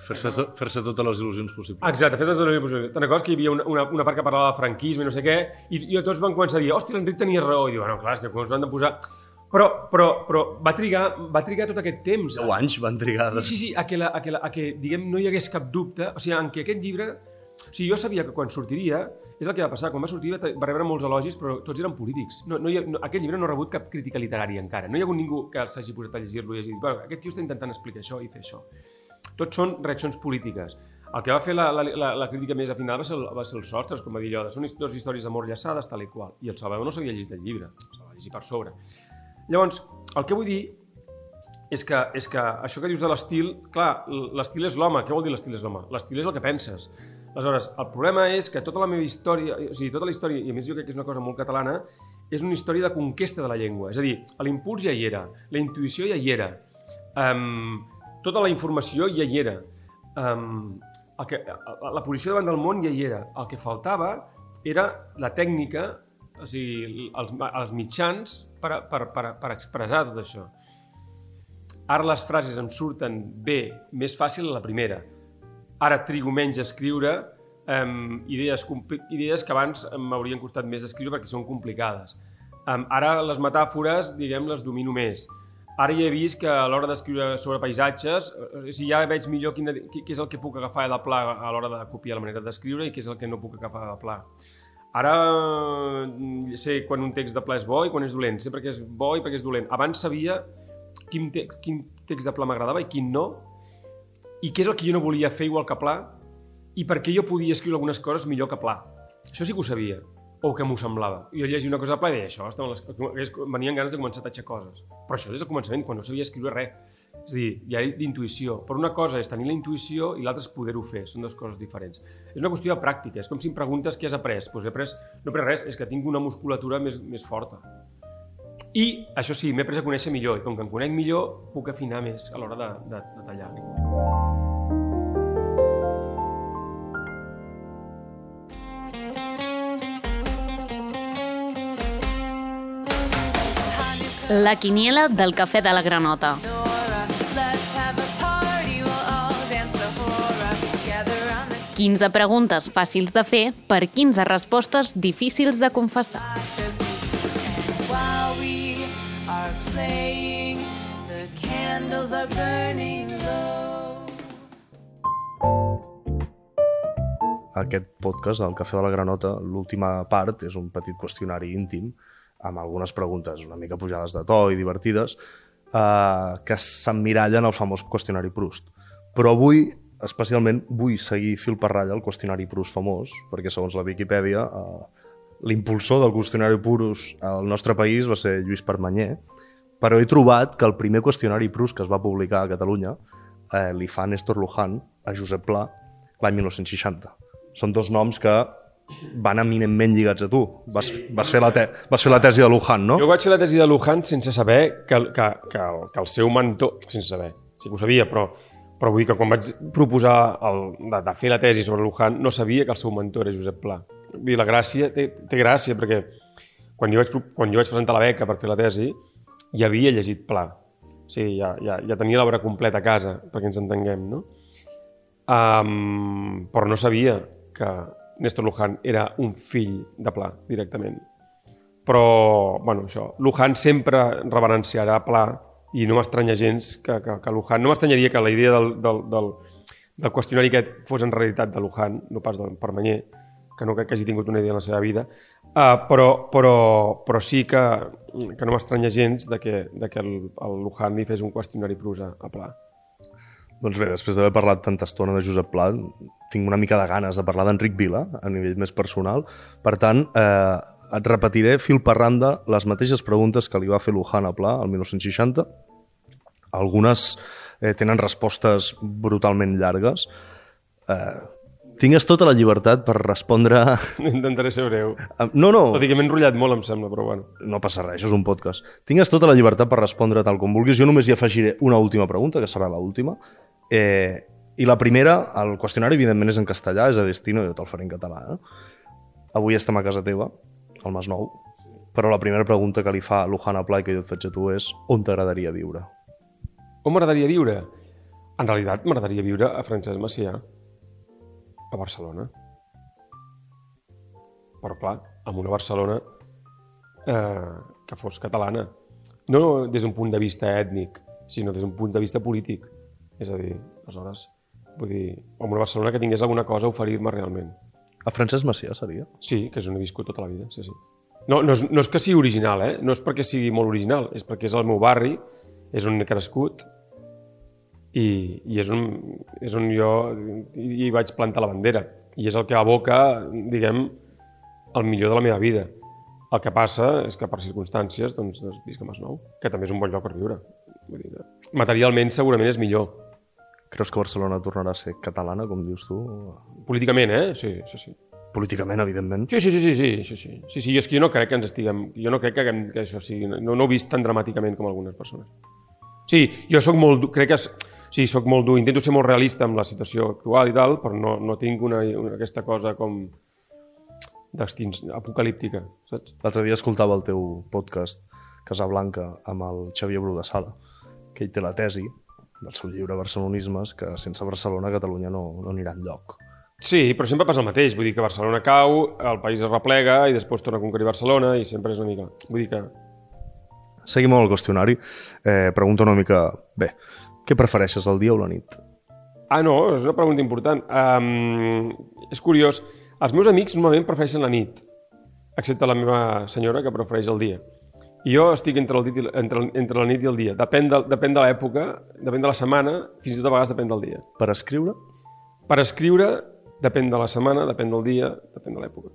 Fer-se fer totes les il·lusions possibles. Exacte, fer totes les il·lusions possibles. Te'n recordes que hi havia una, una, una part que parlava de franquisme i no sé què, i, i tots van començar a dir, hòstia, l'Enric tenia raó, i diu, bueno, clar, és que quan s'ho han de posar... Però, però, però va, trigar, va trigar tot aquest temps. 10 anys van trigar. Sí, sí, sí, a que, la, a que, la, a que diguem, no hi hagués cap dubte, o sigui, en què aquest llibre... O sigui, jo sabia que quan sortiria, és el que va passar, quan va sortir va rebre molts elogis, però tots eren polítics. No, no ha, no, aquest llibre no ha rebut cap crítica literària encara. No hi ha hagut ningú que s'hagi posat a llegir-lo i hagi dit, bueno, aquest tio està intentant explicar això i fer això. Tots són reaccions polítiques. El que va fer la, la, la, la crítica més afinada va ser, el, va ser els sostres, com va dir allò, són dues històries d'amor llaçades, tal i qual. I el Salvador no s'havia llegit el llibre, se va llegir per sobre. Llavors, el que vull dir és que, és que això que dius de l'estil, clar, l'estil és l'home. Què vol dir l'estil és l'home? L'estil és el que penses. Aleshores, el problema és que tota la meva història, o sigui, tota la història, i a més jo crec que és una cosa molt catalana, és una història de conquesta de la llengua. És a dir, l'impuls ja hi era, la intuïció ja hi era, um, tota la informació ja hi era, um, el que, la, posició davant del món ja hi era. El que faltava era la tècnica, o sigui, els, els mitjans per, per, per, per expressar tot això. Ara les frases em surten bé, més fàcil la primera, ara trigo menys a escriure um, idees, idees que abans m'haurien costat més d'escriure perquè són complicades. Um, ara les metàfores, diguem, les domino més. Ara ja he vist que a l'hora d'escriure sobre paisatges, eh, o sigui, ja veig millor quina, qui- què és el que puc agafar de pla a l'hora de copiar la manera d'escriure i què és el que no puc agafar de pla. Ara mm, sé quan un text de pla és bo i quan és dolent. Sé perquè és bo i perquè és dolent. Abans sabia quin, te quin text de pla m'agradava i quin no, i què és el que jo no volia fer igual que pla, i per què jo podia escriure algunes coses millor que pla. Això sí que ho sabia, o que m'ho semblava. Jo llegia una cosa de pla i deia, això, està mal escrit". És- venien ganes de començar a tatxar coses. Però això des del començament, quan no sabia escriure res. És a dir, ja d'intuïció. Però una cosa és tenir la intuïció i l'altra és poder-ho fer. Són dues coses diferents. És una qüestió de pràctica. És com si em preguntes què has après. Doncs he après, no he après res, és que tinc una musculatura més, més forta. I, això sí, m'he après a conèixer millor. I com que em conec millor, puc afinar més a l'hora de, de, de tallar. La quiniela del cafè de la granota. 15 preguntes fàcils de fer per 15 respostes difícils de confessar. Aquest podcast, el Cafè de la Granota, l'última part és un petit qüestionari íntim amb algunes preguntes una mica pujades de to i divertides eh, que s'emmirallen al famós qüestionari Proust. Però avui, especialment, vull seguir fil per ratlla el qüestionari Proust famós, perquè segons la Viquipèdia eh, l'impulsor del qüestionari Proust al nostre país va ser Lluís Permanyer, però he trobat que el primer qüestionari Proust que es va publicar a Catalunya eh, li fa Néstor Luján a Josep Pla l'any 1960. Són dos noms que van eminentment lligats a tu. Vas, vas, fer, la te vas fer la tesi de Luján, no? Jo vaig fer la tesi de Luján sense saber que, que, que, el, que el seu mentor... Sense saber, sí que ho sabia, però, però vull dir que quan vaig proposar el, de, de fer la tesi sobre Luján no sabia que el seu mentor era Josep Pla. Vull dir, la gràcia, té, té gràcia perquè quan jo, vaig, quan jo vaig presentar la beca per fer la tesi ja havia llegit Pla. O sigui, ja, ja, ja tenia l'obra completa a casa, perquè ens entenguem, no? Um, però no sabia que Néstor Luján era un fill de Pla, directament. Però, bueno, això, Luján sempre reverenciarà Pla i no m'estranya gens que, que, que Luján... No m'estranyaria que la idea del, del, del, del qüestionari aquest fos en realitat de Luján, no pas del Permanyer, que no crec que hagi tingut una idea en la seva vida, uh, però, però, però sí que, que no m'estranya gens de que, de que el, el Luján li fes un qüestionari prosa a Pla. Doncs bé, després d'haver parlat tanta estona de Josep Pla, tinc una mica de ganes de parlar d'Enric Vila, a nivell més personal. Per tant, eh, et repetiré fil per randa les mateixes preguntes que li va fer Luján a Pla el 1960. Algunes eh, tenen respostes brutalment llargues. Eh, tingues tota la llibertat per respondre... Intentaré ser breu. No, no, Tot i que m'he enrotllat molt, em sembla, però bueno. no passa res, això és un podcast. Tingues tota la llibertat per respondre tal com vulguis. Jo només hi afegiré una última pregunta, que serà l'última. Eh, I la primera, el qüestionari, evidentment, és en castellà, és a destino, jo te'l faré en català. Eh? Avui estem a casa teva, al Masnou, però la primera pregunta que li fa Luján a Pla i que jo et faig a tu és on t'agradaria viure? On m'agradaria viure? En realitat, m'agradaria viure a Francesc Macià, a Barcelona. Però, clar, amb una Barcelona eh, que fos catalana. No des d'un punt de vista ètnic, sinó des d'un punt de vista polític. És a dir, aleshores, vull dir, amb una Barcelona que tingués alguna cosa a oferir-me realment. A Francesc Macià seria? Sí, que és on he viscut tota la vida, sí, sí. No, no, és, no és que sigui original, eh? No és perquè sigui molt original, és perquè és el meu barri, és on he crescut i, i és, on, és on jo hi, vaig plantar la bandera. I és el que aboca, diguem, el millor de la meva vida. El que passa és que per circumstàncies doncs, doncs visc a Masnou, que també és un bon lloc per viure. Vull dir, materialment segurament és millor. Creus que Barcelona tornarà a ser catalana, com dius tu? Políticament, eh? Sí, sí, sí. Políticament, evidentment. Sí, sí, sí, sí, sí, sí, sí. sí, sí. Jo és que jo no crec que ens estiguem... Jo no crec que, haguem, que això sigui... No, no ho he vist tan dramàticament com algunes persones. Sí, jo sóc molt... Crec que... és- Sí, sóc molt dur. Intento ser molt realista amb la situació actual i tal, però no, no tinc una, una, aquesta cosa com d'extins apocalíptica, saps? L'altre dia escoltava el teu podcast Casablanca amb el Xavier Bru de Sala, que ell té la tesi del seu llibre Barcelonismes, que sense Barcelona Catalunya no, no anirà enlloc. Sí, però sempre passa el mateix. Vull dir que Barcelona cau, el país es replega i després torna a conquerir Barcelona i sempre és una mica... Vull dir que... Seguim amb el qüestionari. Eh, pregunta una mica... Bé, què prefereixes, el dia o la nit? Ah, no, és una pregunta important. Um, és curiós. Els meus amics normalment prefereixen la nit, excepte la meva senyora, que prefereix el dia. Jo estic entre, el dit i, entre, entre la nit i el dia. Depèn de, depèn de l'època, depèn de la setmana, fins i tot a vegades depèn del dia. Per escriure? Per escriure, depèn de la setmana, depèn del dia, depèn de l'època.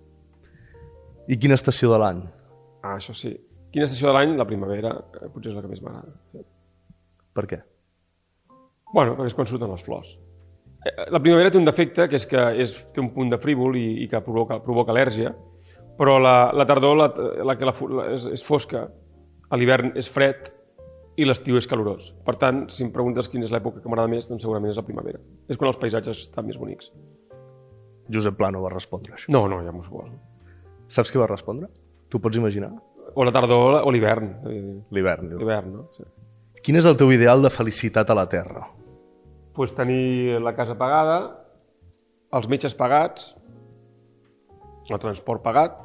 I quina estació de l'any? Ah, això sí. Quina estació de l'any? La primavera, eh, potser és la que més m'agrada. Per què? Bueno, perquè és quan surten les flors. Eh, La primavera té un defecte, que és que és, té un punt de frívol i, i que provoca, provoca al·lèrgia, però la, la tardor la, la, que la, la, és, és fosca, a l'hivern és fred i l'estiu és calorós. Per tant, si em preguntes quina és l'època que m'agrada més, doncs segurament és la primavera. És quan els paisatges estan més bonics. Josep Pla no va respondre això. No, no, ja m'ho suposo. Saps què va respondre? Tu pots imaginar? O la tardor o l'hivern. L'hivern. L'hivern, no? Sí. Quin és el teu ideal de felicitat a la Terra? pues tenir la casa pagada, els metges pagats, el transport pagat,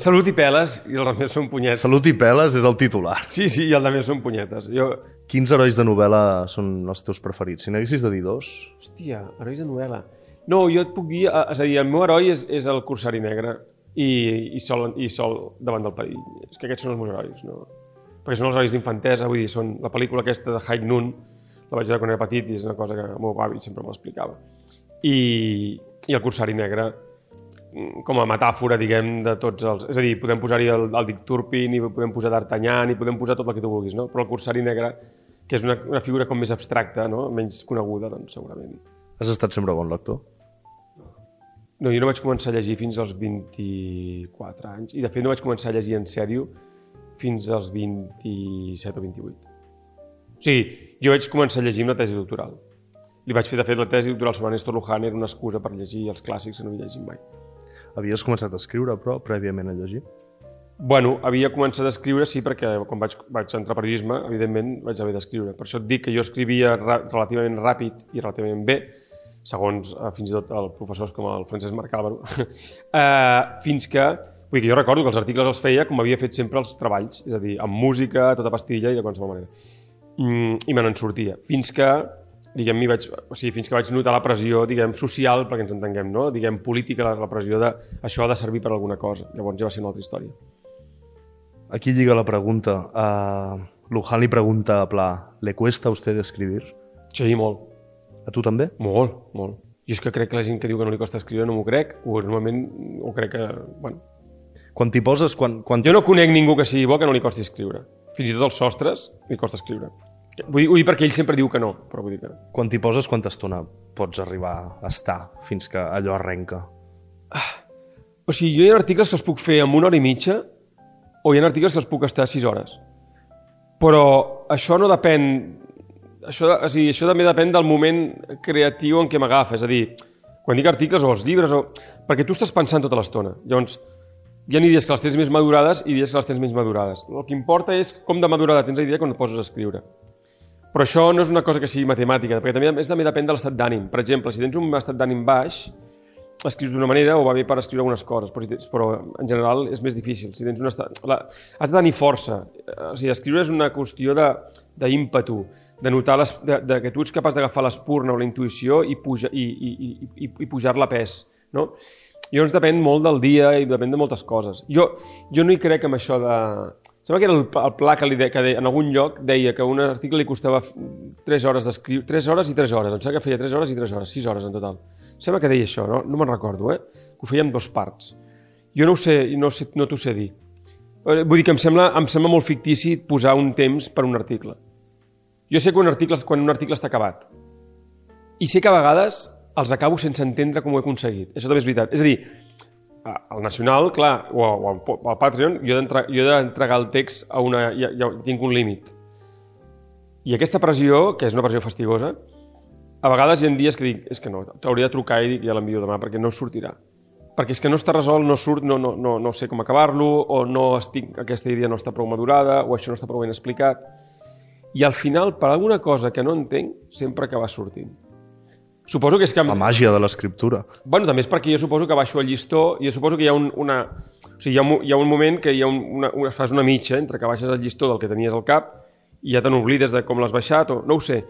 salut i peles, i el més són punyetes. Salut i peles és el titular. Sí, sí, i el de més són punyetes. Jo, Quins herois de novel·la són els teus preferits? Si n'haguessis de dir dos... hòstia, herois de novel·la. No, jo et puc dir, eh, és a dir, el meu heroi és, és el Corsari Negre i, i, sol, i sol davant del perill. És que aquests són els meus herois, no? Perquè són els herois d'infantesa, vull dir, són la pel·lícula aquesta de High Noon, la vaig veure quan era petit i és una cosa que el meu avi sempre m'explicava. I, I el Corsari Negre, com a metàfora, diguem, de tots els... És a dir, podem posar-hi el, el Dick Turpin, i podem posar D'Artagnan, i podem posar tot el que tu vulguis, no? Però el Corsari Negre, que és una, una figura com més abstracta, no? menys coneguda, doncs segurament. Has estat sempre bon lector? No, jo no vaig començar a llegir fins als 24 anys, i de fet no vaig començar a llegir en sèrio fins als 27 o 28. O sigui, jo vaig començar a llegir amb la tesi doctoral. Li vaig fer, de fet, la tesi doctoral sobre Néstor Luján era una excusa per llegir els clàssics que no havia llegit mai. Havies començat a escriure, però, prèviament a llegir? Bueno, havia començat a escriure, sí, perquè quan vaig, vaig entrar a periodisme, evidentment, vaig haver d'escriure. Per això et dic que jo escrivia relativament ràpid i relativament bé, segons eh, fins i tot els professors com el Francesc Marc Álvaro, eh, fins que, vull dir jo recordo que els articles els feia com havia fet sempre els treballs, és a dir, amb música, tota pastilla i de qualsevol manera. Mm, I me n'en sortia. Fins que, diguem, m'hi vaig, o sigui, fins que vaig notar la pressió, diguem, social, perquè ens entenguem, no? Diguem, política, la, la pressió de això ha de servir per alguna cosa. Llavors ja va ser una altra història. Aquí lliga la pregunta. Uh, Luján li pregunta a Pla, ¿le cuesta a usted escribir? Sí, molt. A tu també? Molt, molt. Jo és que crec que la gent que diu que no li costa escriure no m'ho crec, o normalment ho crec que... Bueno, Quan t'hi poses, quan, quan jo no conec ningú que sigui bo que no li costi escriure. Fins i tot els sostres li costa escriure. Vull vull dir perquè ell sempre diu que no, però vull dir que... quan t'hi poses, quanta estona pots arribar a estar fins que allò arrenca? O sigui, jo hi ha articles que els puc fer en una hora i mitja o hi ha articles que els puc estar sis hores. Però això no depèn... Això, o sigui, això també depèn del moment creatiu en què m'agafa. És a dir, quan dic articles o els llibres, o... perquè tu estàs pensant tota l'estona. Llavors, hi ha dies que les tens més madurades i dies que les tens menys madurades. El que importa és com de madurada tens la idea quan et poses a escriure. Però això no és una cosa que sigui matemàtica, perquè també, és, també depèn de l'estat d'ànim. Per exemple, si tens un estat d'ànim baix, escrius d'una manera o va bé per escriure algunes coses, però, si tens, però en general és més difícil. Si tens un estat... La, has de tenir força. O sigui, escriure és una qüestió d'ímpetu, de, de notar les, de, de, que tu ets capaç d'agafar l'espurna o la intuïció i, puja, i, i, i, i, i pujar-la a pes. No? Llavors depèn molt del dia i depèn de moltes coses. Jo, jo no hi crec en això de... Sembla que era el, el pla que, li de, que de, en algun lloc deia que un article li costava 3 hores d'escriure, 3 hores i 3 hores, em sembla que feia 3 hores i 3 hores, 6 hores en total. Sembla que deia això, no, no me'n recordo, eh? que ho feia en dos parts. Jo no ho sé, no, sé, no t'ho sé dir. Eh, Vull dir que em sembla, em sembla molt fictici posar un temps per un article. Jo sé que un article, quan un article està acabat. I sé que a vegades els acabo sense entendre com ho he aconseguit. Això també és veritat. És a dir, al Nacional, clar, o, o al, al Patreon, jo he d'entregar el text a una... Ja, ja tinc un límit. I aquesta pressió, que és una pressió fastigosa, a vegades hi ha dies que dic, és que no, t'hauria de trucar i dic, ja l'envio demà, perquè no sortirà. Perquè és que no està resolt, no surt, no, no, no, no sé com acabar-lo, o no estic, aquesta idea no està prou madurada, o això no està prou ben explicat. i al final, per alguna cosa que no entenc, sempre acaba sortint. Suposo que és que... La màgia de l'escriptura. Bueno, també és perquè jo suposo que baixo el llistó i suposo que hi ha un, una... O sigui, hi ha un, hi ha un moment que hi ha un, una, una, fas una mitja entre que baixes el llistó del que tenies al cap i ja te n'oblides de com l'has baixat o no ho sé.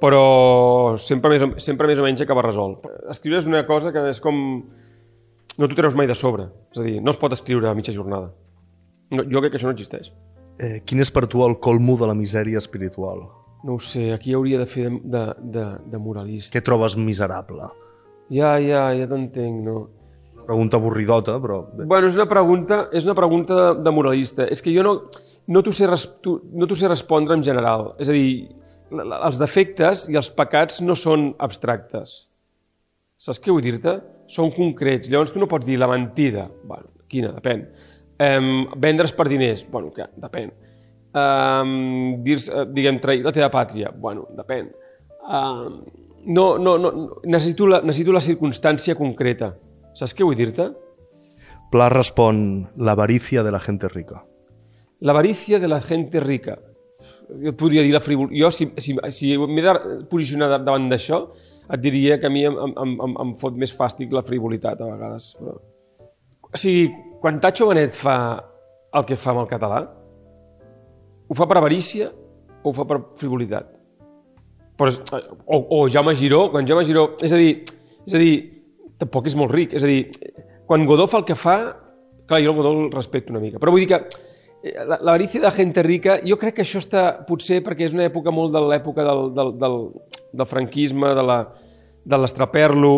Però sempre més, o, sempre més o menys acaba resolt. Escriure és una cosa que és com... No t'ho treus mai de sobre. És a dir, no es pot escriure a mitja jornada. No, jo crec que això no existeix. Eh, quin és per tu el colmo de la misèria espiritual? No ho sé, aquí hauria de fer de, de, de, de moralista. Què trobes miserable? Ja, ja, ja t'entenc, no? Pregunta avorridota, però... Bueno, és una pregunta, és una pregunta de, de moralista. És que jo no, no t'ho sé, no sé respondre en general. És a dir, els defectes i els pecats no són abstractes. Saps què vull dir-te? Són concrets. Llavors tu no pots dir la mentida. Bueno, quina? Depèn. Um, vendre's per diners. Bueno, què? Depèn. Um, dir diguem, trair la teva pàtria. Bueno, depèn. Um, no, no, no, necessito la, necessito la circumstància concreta. Saps què vull dir-te? Pla respon l'avarícia de la gente rica. L'avarícia de la gente rica. Jo et podria dir la frivol... Jo, si, si, si m'he de posicionar da- davant d'això, et diria que a mi em, em, em, em fot més fàstic la frivolitat, a vegades. Però... O sigui, quan Tacho Benet fa el que fa amb el català, ho fa per avarícia o ho fa per frivolitat? Però, és- o, o Jaume Giró, quan Jaume Giró... És a dir, és a dir, tampoc és molt ric. És a dir, quan Godó fa el que fa... Clar, jo el Godó el respecto una mica. Però vull dir que eh, la- l'avarícia de gent rica, jo crec que això està, potser perquè és una època molt de l'època del, del, del, del franquisme, de la- de l'estraperlo,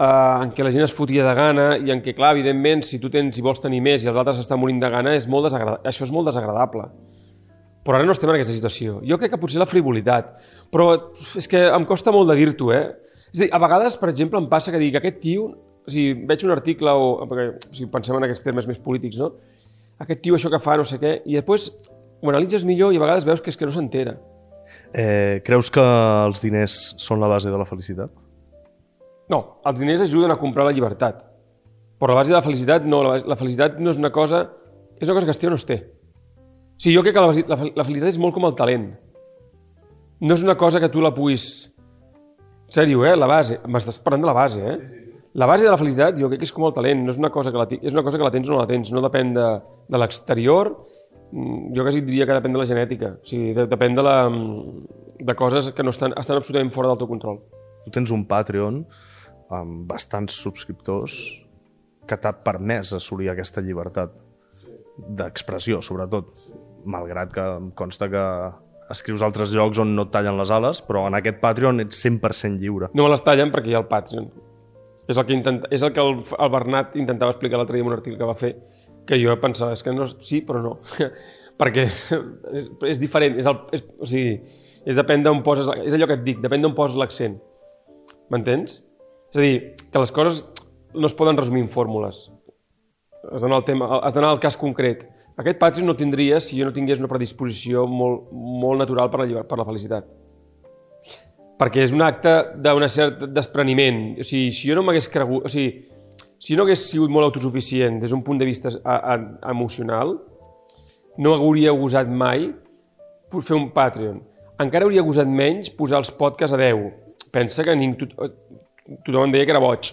eh, en què la gent es fotia de gana i en què, clar, evidentment, si tu tens i vols tenir més i els altres estan morint de gana, és molt desagrada... això és molt desagradable. Però ara no estem en aquesta situació. Jo crec que potser la frivolitat. Però és que em costa molt de dir-t'ho, eh? És a dir, a vegades, per exemple, em passa que dic, aquest tio, o sigui, veig un article, o, perquè, o sigui, pensem en aquests termes més polítics, no? Aquest tio això que fa, no sé què, i després ho analitzes millor i a vegades veus que és que no s'entera. Eh, creus que els diners són la base de la felicitat? No, els diners ajuden a comprar la llibertat. Però la base de la felicitat no, la, la felicitat no és una cosa... És una cosa que es té o no es té. O sigui, jo crec que la, la, la felicitat és molt com el talent. No és una cosa que tu la puguis... Sèrio, eh? La base. M'estàs parlant de la base, eh? Sí, sí, sí. La base de la felicitat jo crec que és com el talent. No és una cosa que la, és una cosa que la tens o no la tens. No depèn de, de l'exterior. Mm, Jo quasi diria que depèn de la genètica. O sigui, de, depèn de, la, de coses que no estan, estan absolutament fora del teu control. Tu tens un Patreon amb bastants subscriptors que t'ha permès assolir aquesta llibertat d'expressió, sobretot. Malgrat que em consta que escrius altres llocs on no et tallen les ales, però en aquest Patreon ets 100% lliure. No me les tallen perquè hi ha el Patreon. És el que, intenta, és el, que el, el Bernat intentava explicar l'altre dia en un article que va fer, que jo pensava, és que no, sí, però no. perquè és, és diferent. És el, és, o sigui, és depèn d'on poses... És allò que et dic, depèn d'on poses l'accent. M'entens? És a dir, que les coses no es poden resumir en fórmules. Has d'anar al, tema, has d'anar al cas concret. Aquest Patreon no tindria si jo no tingués una predisposició molt, molt natural per la, per la felicitat perquè és un acte d'un cert despreniment. O sigui, si jo no m'hagués cregut... O sigui, si no hagués sigut molt autosuficient des d'un punt de vista a, a, emocional, no hauria gosat mai fer un Patreon. Encara hauria gosat menys posar els podcasts a 10. Pensa que ningú, tot, tothom em deia que era boig.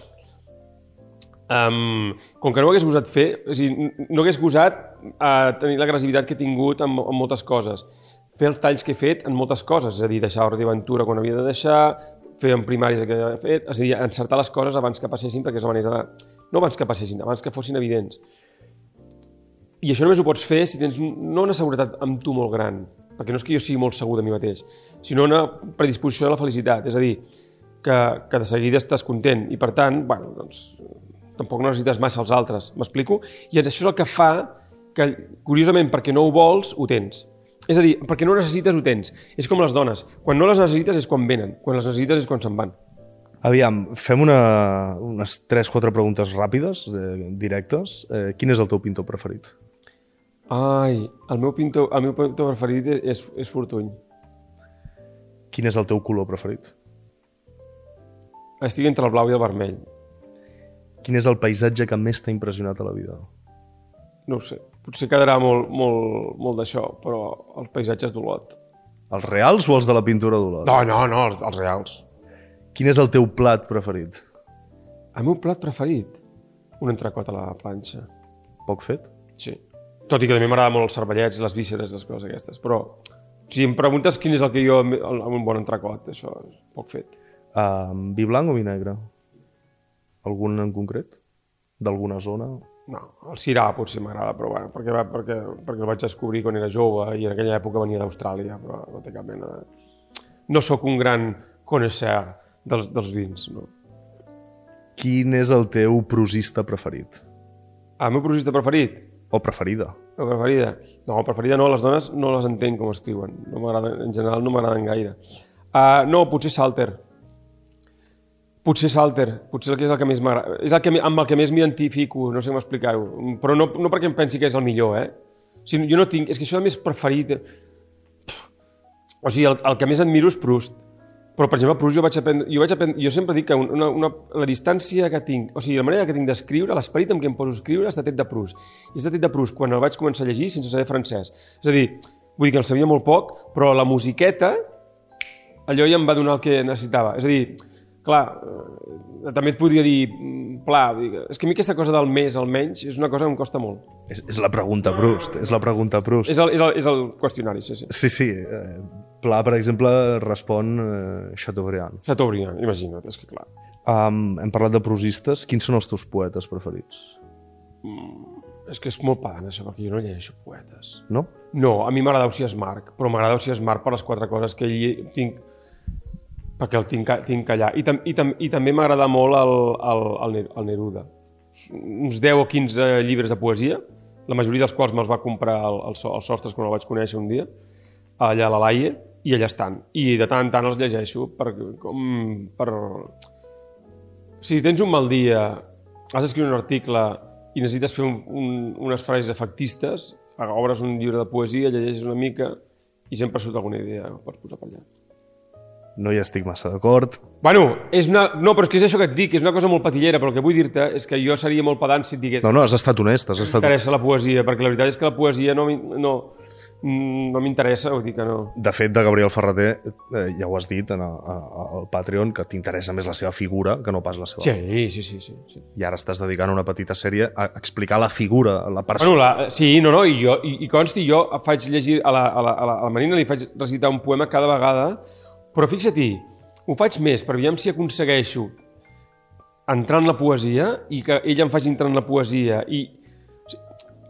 Um, com que no ho hagués gosat fer, o sigui, no hagués gosat uh, tenir l'agressivitat que he tingut en, en moltes coses fer els talls que he fet en moltes coses, és a dir, deixar Ordre Aventura quan havia de deixar, fer en primaris el que havia fet, és a dir, encertar les coses abans que passessin, perquè és la manera de... No abans que passessin, abans que fossin evidents. I això només ho pots fer si tens no una seguretat amb tu molt gran, perquè no és que jo sigui molt segur de mi mateix, sinó una predisposició a la felicitat, és a dir, que, que de seguida estàs content i per tant, bueno, doncs, tampoc no necessites massa els altres, m'explico? I això és el que fa que, curiosament, perquè no ho vols, ho tens. És a dir, perquè no ho necessites, ho tens. És com les dones. Quan no les necessites és quan venen. Quan les necessites és quan se'n van. Aviam, fem una, unes 3-4 preguntes ràpides, eh, directes. Eh, quin és el teu pintor preferit? Ai, el meu pintor, el meu pintor preferit és, és Fortuny. Quin és el teu color preferit? Estic entre el blau i el vermell. Quin és el paisatge que més t'ha impressionat a la vida? No ho sé. Potser quedarà molt, molt, molt d'això, però els paisatges d'Olot. Els reals o els de la pintura d'Olot? No, no, no, els, els reals. Quin és el teu plat preferit? El meu plat preferit? Un entrecot a la planxa. Poc fet? Sí. Tot i que també m'agrada molt els cervellets, les vísceres, les coses aquestes. Però si em preguntes quin és el que jo... el- un bon entrecot, això és poc fet. Uh, vi blanc o vi negre? Algun en concret? D'alguna zona? No, el Syrah potser m'agrada, però bueno, perquè, perquè, perquè el vaig descobrir quan era jove i en aquella època venia d'Austràlia, però no té cap mena de... No sóc un gran connoisseur dels, dels vins, no. Quin és el teu prosista preferit? El meu prosista preferit? O preferida? La preferida? No, preferida no, les dones no les entenc com escriuen. No en general no m'agraden gaire. Uh, no, potser Salter. Potser Salter, potser el que és el que més m'agrada. És el que, amb el que més m'identifico, no sé com explicar-ho. Però no, no perquè em pensi que és el millor, eh? O sigui, jo no tinc... És que això de més preferit... O sigui, el, el que més admiro és Proust. Però, per exemple, Proust jo vaig aprendre... Jo, vaig aprendre, jo sempre dic que una, una, la distància que tinc... O sigui, la manera que tinc d'escriure, l'esperit amb què em poso a escriure, està tret de Proust. I està tret de Proust quan el vaig començar a llegir sense saber francès. És a dir, vull dir que el sabia molt poc, però la musiqueta, allò ja em va donar el que necessitava. És a dir, clar, eh, també et podria dir, mm, pla, és que a mi aquesta cosa del més al menys és una cosa que em costa molt. És, és la pregunta Proust, és la pregunta Proust. És el, és el, és el qüestionari, sí, sí. Sí, sí. Eh, Pla, per exemple, respon eh, Chateaubriand. Chateaubriand, imagina't, és que clar. Um, hem parlat de prosistes. Quins són els teus poetes preferits? És que és molt pedant, això, perquè jo no llegeixo poetes. No? No, a mi m'agrada Ausiàs Marc, però m'agrada Ausiàs Marc per les quatre coses que ell tinc perquè el tinc, tinc allà. I, tam, i, tam, i també m'agrada molt el, el, el, el Neruda. Uns 10 o 15 llibres de poesia, la majoria dels quals me'ls va comprar el, el, el Sostres quan el vaig conèixer un dia, allà a la Laie, i allà estan. I de tant en tant els llegeixo per, com, per... Si tens un mal dia, has d'escriure un article i necessites fer un, un, unes frases efectistes, obres un llibre de poesia, llegeixes una mica i sempre surt alguna idea per posar per allà. No hi estic massa d'acord. Bueno, és una... no, però és que és això que et dic, és una cosa molt patillera, però el que vull dir-te és que jo seria molt pedant si et digués No, no, has estat honest, has estat... m'interessa la poesia, perquè la veritat és que la poesia no, no, no m'interessa, vull dir que no. De fet, de Gabriel Ferreter, eh, ja ho has dit en el, a- al Patreon, que t'interessa més la seva figura que no pas la seva. Sí, sí, sí, sí. sí. I ara estàs dedicant una petita sèrie a explicar la figura, la Bueno, persona. la, sí, no, no, i, jo, i, i consti, jo faig llegir a la, a, la, a, la, a la Marina li faig recitar un poema cada vegada, però fixa-t'hi, ho faig més per veure si aconsegueixo entrar en la poesia i que ella em faci entrar en la poesia i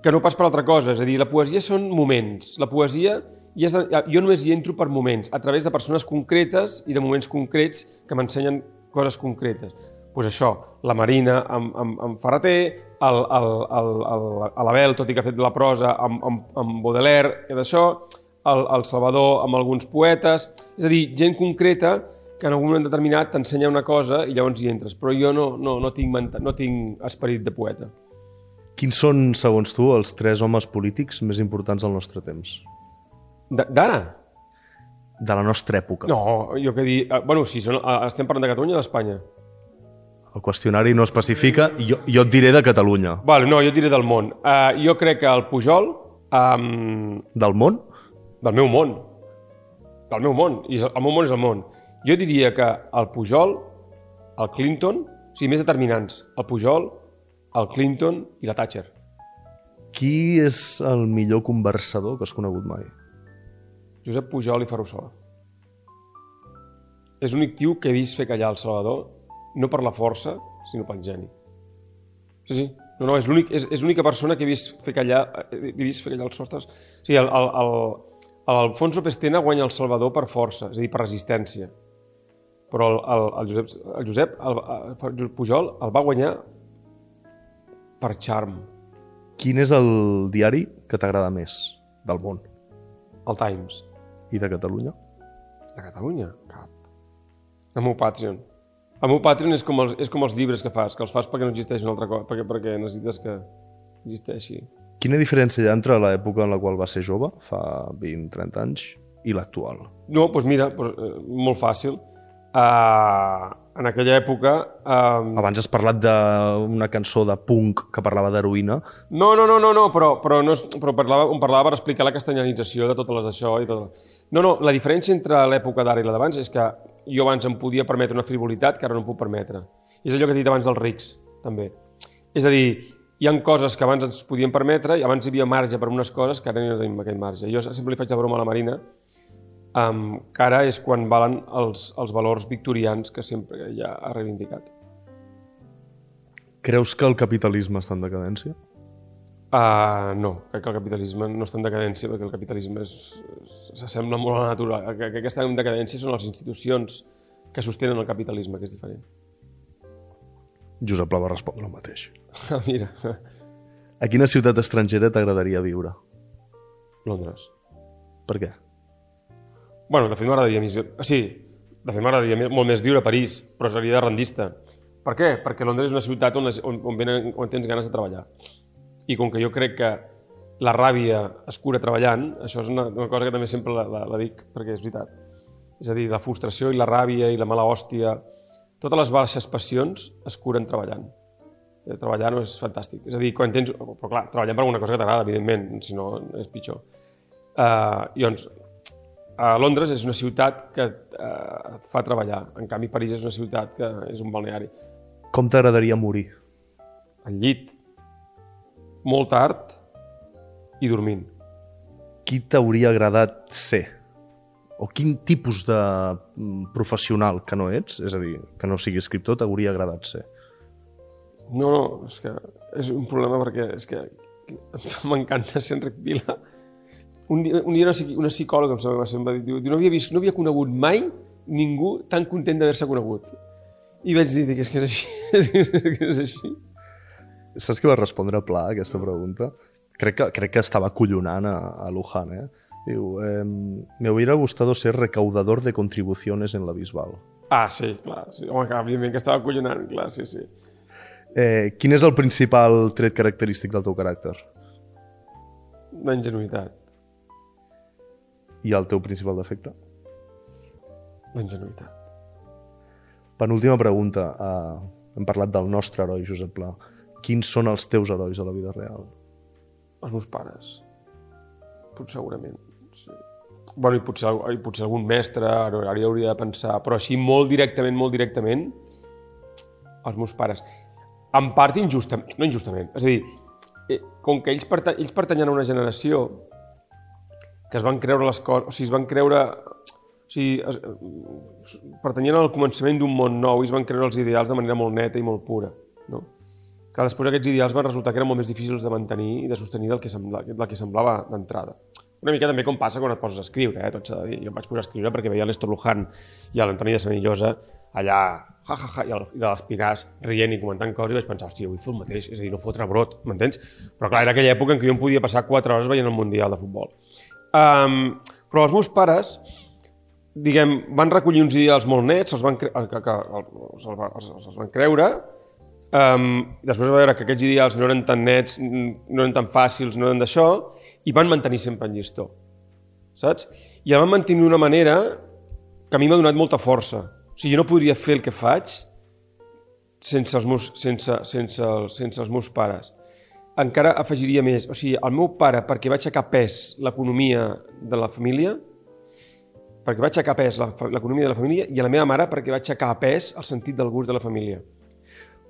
que no pas per altra cosa, és a dir, la poesia són moments, la poesia ja és, jo només hi entro per moments, a través de persones concretes i de moments concrets que m'ensenyen coses concretes. Doncs pues això, la Marina amb, amb, amb Ferreter, el, el, el, el, l'Abel, tot i que ha fet la prosa, amb, amb, amb Baudelaire i d'això, el, el Salvador amb alguns poetes, és a dir, gent concreta que en algun moment determinat t'ensenya una cosa i llavors hi entres. Però jo no, no, no, tinc, menta- no tinc esperit de poeta. Quins són, segons tu, els tres homes polítics més importants del nostre temps? D'ara? De la nostra època. No, jo que dir... eh, Bueno, si són, eh, estem parlant de Catalunya o d'Espanya? El qüestionari no especifica, jo, jo et diré de Catalunya. Vale, no, jo et diré del món. Uh, jo crec que el Pujol, um, Del món? del meu món, del meu món, i el meu món és el món. Jo diria que el Pujol, el Clinton, o sigui, més determinants, el Pujol, el Clinton i la Thatcher. Qui és el millor conversador que has conegut mai? Josep Pujol i Ferrusola. És l'únic tio que he vist fer callar el Salvador, no per la força, sinó pel geni. Sí, sí. No, no, és l'únic- és és l'única persona que he vist fer callar, he vist fer callar els sostres. O sigui, el, el, el, l'Alfonso Pestena guanya el Salvador per força, és a dir, per resistència. Però el, el, el Josep, el Josep el, el, Pujol el va guanyar per charm. Quin és el diari que t'agrada més del món El Times. i de Catalunya? De Catalunya? Cap. El meu Patreon. El meu Patreon és com, els, és com els llibres que fas, que els fas perquè no existeix una altra cosa, perquè, perquè necessites que existeixi. Quina diferència hi ha entre l'època en la qual va ser jove, fa 20-30 anys, i l'actual? No, doncs mira, doncs, eh, molt fàcil. Uh, en aquella època... Um, Abans has parlat d'una cançó de punk que parlava d'heroïna. No, no, no, no, no però, però, no, és- però parlava, on parlava per explicar la castellanització de totes les d'això i tot. No, no, la diferència entre l'època d'ara i la d'abans és que jo abans em podia permetre una frivolitat que ara no em puc permetre. És allò que he dit abans dels rics, també. És a dir, hi han coses que abans ens podien permetre i abans hi havia marge per unes coses que ara no tenim aquest marge. Jo sempre li faig la broma a la Marina um, que ara és quan valen els, els valors victorians que sempre ja ha reivindicat. Creus que el capitalisme està en decadència? Uh, no, crec que el capitalisme no està en decadència perquè el capitalisme s'assembla molt a la natura. El que, que està en decadència són les institucions que sostenen el capitalisme, que és diferent. Josep Pla va respondre el mateix. Ah, Mira, A quina ciutat estrangera t'agradaria viure? Londres. Per què? Bueno, de fet m'agradaria més... Sí, de fet m'agradaria molt més viure a París, però seria de rendista. Per què? Perquè Londres és una ciutat on, on, on, venen, on tens ganes de treballar. I com que jo crec que la ràbia es cura treballant, això és una, una cosa que també sempre la, la, la dic, perquè és veritat. És a dir, la frustració i la ràbia i la mala hòstia, totes les baixes passions es curen treballant. Eh, Treballar no és fantàstic. És a dir, quan tens... Però clar, treballant per alguna cosa que t'agrada, evidentment, si no és pitjor. Uh, I doncs, a Londres és una ciutat que uh, et fa treballar. En canvi, París és una ciutat que és un balneari. Com t'agradaria morir? Al llit, molt tard i dormint. Qui t'hauria agradat ser? O quin tipus de mm, professional que no ets, és a dir, que no sigui escriptor, t'hauria agradat ser? No, no, és que és un problema perquè és que m'encanta ser Enric Vila. Un dia, un dia una, una psicòloga em sembla, em va dir, diu, no havia vist, no havia conegut mai ningú tan content d'haver-se conegut. I vaig dir, dic, és que és així, és que és així. Saps què va respondre Pla a aquesta pregunta? Crec que, crec que estava collonant a, a Luján, eh? Diu, eh, me hubiera gustado ser recaudador de contribuciones en la Bisbal. Ah, sí, clar, sí. Home, clar, evidentment que estava collonant, clar, sí, sí. Eh, quin és el principal tret característic del teu caràcter? La ingenuïtat, I el teu principal defecte? la ingenuïtat. Penúltima pregunta. Uh, hem parlat del nostre heroi, Josep Pla. Quins són els teus herois a la vida real? Els meus pares. Potser segurament. Sí. Bueno, i potser, i potser algun mestre, ara hauria de pensar, però així molt directament, molt directament, els meus pares. En part injustament, no injustament, és a dir, eh, com que ells, perta ells pertanyen a una generació que es van creure les coses, o sigui, es van creure... O sigui, es, eh, pertanyien al començament d'un món nou i es van creure els ideals de manera molt neta i molt pura, no? Clar, després aquests ideals van resultar que eren molt més difícils de mantenir i de sostenir del que, sembla, del que semblava d'entrada. Una mica també com passa quan et poses a escriure, eh? tot s'ha de dir. Jo em vaig posar a escriure perquè veia l'Estor Luján i l'Antoni de Senillosa allà, ja, ja, ja, i el- i de l'Espinàs rient i comentant coses i vaig pensar, hòstia, vull fer el mateix, és a dir, no fotre brot, m'entens? Però clar, era aquella època en què jo em podia passar 4 hores veient el Mundial de Futbol. Um, però els meus pares, diguem, van recollir uns ideals molt nets, els van, cre que, que, els, els, els, van creure, um, després va veure que aquests ideals no eren tan nets, no eren tan fàcils, no eren d'això, i van mantenir sempre en llistó. Saps? I el van mantenir d'una manera que a mi m'ha donat molta força. O sigui, jo no podria fer el que faig sense els meus, sense, sense, sense els meus pares. Encara afegiria més. O sigui, el meu pare, perquè va aixecar pes l'economia de la família, perquè va aixecar pes l'economia de la família, i a la meva mare perquè va aixecar pes el sentit del gust de la família.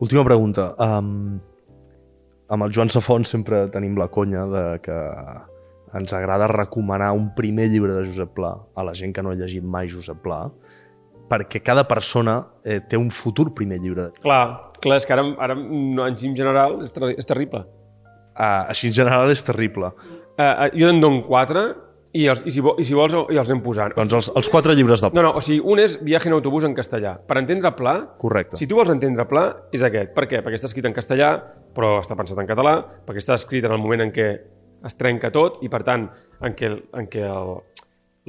Última pregunta. Um, amb el Joan Safont sempre tenim la conya de que ens agrada recomanar un primer llibre de Josep Pla a la gent que no ha llegit mai Josep Pla, perquè cada persona eh, té un futur primer llibre. Clar, clar és que ara, ara no, en en general és, ter és terrible. Uh, així en general és terrible. Uh, jo en dono quatre i, els, i, si, vo i si vols i els anem posant. Doncs els, els quatre llibres de Pla. No, no, o sigui, un és Viaje en autobús en castellà. Per entendre Pla, Correcte. si tu vols entendre Pla, és aquest. Per què? Perquè està escrit en castellà, però està pensat en català, perquè està escrit en el moment en què es trenca tot i, per tant, en què, en què el,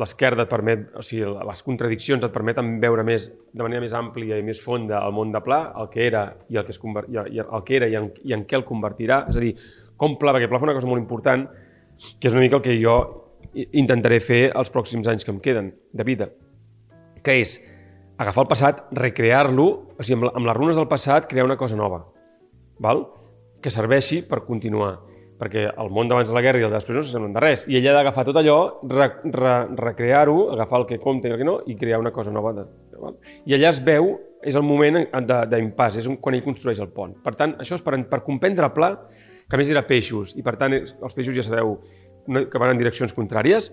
l'esquerda et permet, o sigui, les contradiccions et permeten veure més, de manera més àmplia i més fonda el món de Pla, el que era i el que, es conver... i el, el que era i en, i en què el convertirà. És a dir, com Pla, perquè Pla fa una cosa molt important, que és una mica el que jo intentaré fer els pròxims anys que em queden de vida, que és agafar el passat, recrear-lo, o sigui, amb, amb les runes del passat, crear una cosa nova, val? que serveixi per continuar perquè el món d'abans de la guerra i el de després no s'assemblen de res. I ella ha d'agafar tot allò, re, re, recrear-ho, agafar el que compta i el que no, i crear una cosa nova. De, val? I allà es veu, és el moment d'impàs, és quan ell construeix el pont. Per tant, això és per, per comprendre pla, que a més era peixos, i per tant els peixos ja sabeu que van en direccions contràries,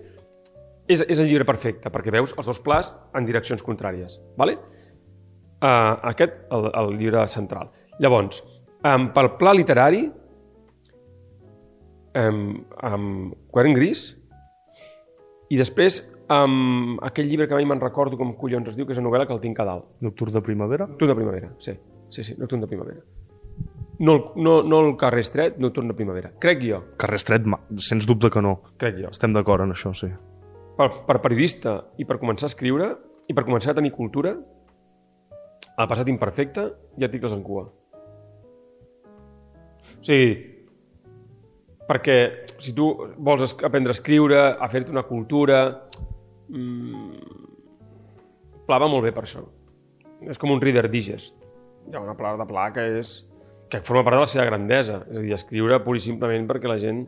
és, és el llibre perfecte, perquè veus els dos plats en direccions contràries. Vale? Uh, aquest, el, el llibre central. Llavors, um, pel pla literari, um, amb quadern gris, i després amb aquell llibre que mai me'n recordo com collons es diu, que és una novel·la que el tinc a dalt. Nocturn de primavera? Nocturn de primavera, sí. Sí, sí, Nocturn de primavera. No, no, no el carrer estret, Nocturn de primavera. Crec jo, Carrer estret, sens dubte que no. crec jo. Estem d'acord en això, sí. per, per periodista i per començar a escriure i per començar a tenir cultura, el passat imperfecte i articles en cua. O sigui, perquè si tu vols aprendre a escriure, a fer-te una cultura, mmm, Pla va molt bé per això. És com un reader digest. Hi ha una pla de Pla que és que forma part de la seva grandesa. És a dir, escriure pur i simplement perquè la gent...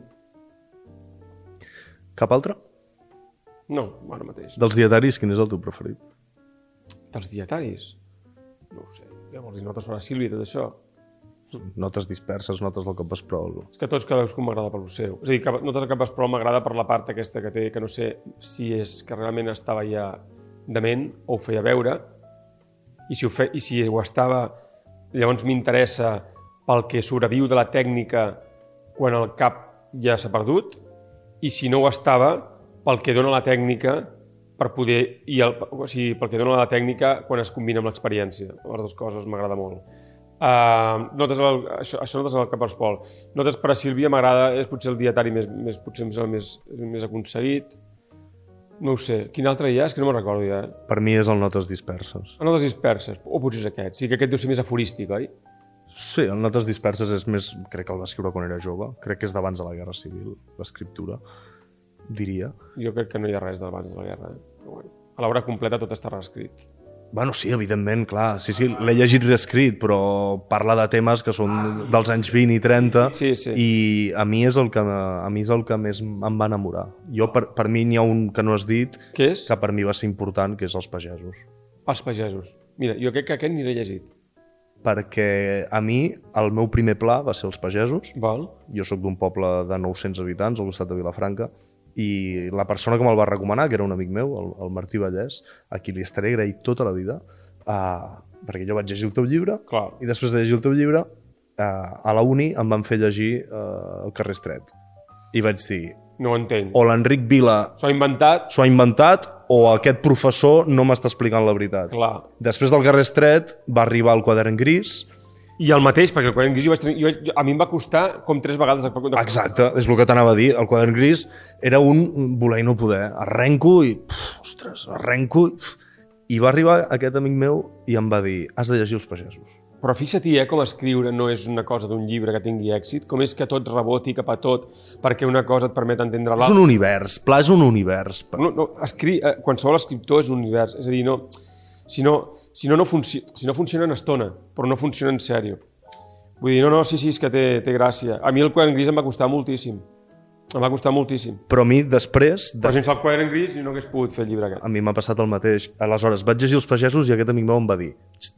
Cap altre? No, ara mateix. Dels dietaris, quin és el teu preferit? Dels dietaris? No ho sé. Llavors, i notes per a Sílvia i tot això. Notes disperses, notes del Cap Vesprol. És que tots cadascú m'agrada pel seu. És a dir, que notes de cap però m'agrada per la part aquesta que té, que no sé si és que realment estava ja dement o ho feia veure, i si ho, fe, i si ho estava, llavors m'interessa pel que sobreviu de la tècnica quan el cap ja s'ha perdut, i si no ho estava, pel que dona la tècnica per poder, i el, o sigui, pel que dona la tècnica quan es combina amb l'experiència. Les dues coses m'agrada molt. Uh, notes el, això, això notes el cap als pol. Notes per a Sílvia m'agrada, és potser el dietari més, més, potser és el més, el més aconseguit. No ho sé. Quin altre hi ha? És que no me'n recordo ja. Per mi és el Notes disperses. Ah, notes disperses. O potser és aquest. Sí que aquest deu ser més aforístic, oi? Sí, el Notes disperses és més... Crec que el va escriure quan era jove. Crec que és d'abans de la Guerra Civil, l'escriptura, diria. Jo crec que no hi ha res d'abans de la guerra. Eh? Bueno. A l'obra completa tot està reescrit. Bueno, sí, evidentment, clar. Sí, sí, l'he llegit reescrit, però parla de temes que són dels anys 20 i 30 Sí, sí. i a mi és el que, a mi és el que més em va enamorar. Jo, per, per mi n'hi ha un que no has dit, Què és? que per mi va ser important, que és els pagesos. Els pagesos. Mira, jo crec que aquest ni l'he llegit. Perquè a mi el meu primer pla va ser els pagesos. Val? Jo sóc d'un poble de 900 habitants al costat de Vilafranca i la persona que me'l va recomanar, que era un amic meu, el, el Martí Vallès, a qui li estaré agraït tota la vida, uh, perquè jo vaig llegir el teu llibre Clar. i després de llegir el teu llibre uh, a la uni em van fer llegir uh, El carrer estret. I vaig dir, No ho entenc. o l'Enric Vila S'ho ha inventat? s'ho ha inventat o aquest professor no m'està explicant la veritat. Clar. Després del carrer estret va arribar el quadern gris, I el mateix, perquè el quadern gris jo vaig tenir, jo, jo, a mi em va costar com tres vegades... De, de, Exacte, és el que t'anava a dir. El quadern gris era un voler i no poder. Arrenco i... Pff, ostres, arrenco i... I va arribar aquest amic meu i em va dir has de llegir els pagesos. Però fixa-t'hi, eh, com escriure no és una cosa d'un llibre que tingui èxit, com és que tot reboti cap a tot perquè una cosa et permet entendre És l'altra. un univers, Pla és un univers. No, no, escri... eh, qualsevol escriptor és un univers. És a dir, no, si, no, si, no, no funci... si no funciona en estona, però no funciona en sèrio. Vull dir, no, no, sí, sí, és que té, té gràcia. A mi el quadern gris em va costar moltíssim. Em va costar moltíssim. Però a mi després... De... Però sense el quadern gris no hagués pogut fer el llibre aquest. A mi m'ha passat el mateix. Aleshores, vaig llegir els pagesos i aquest amic meu em va dir "Txt,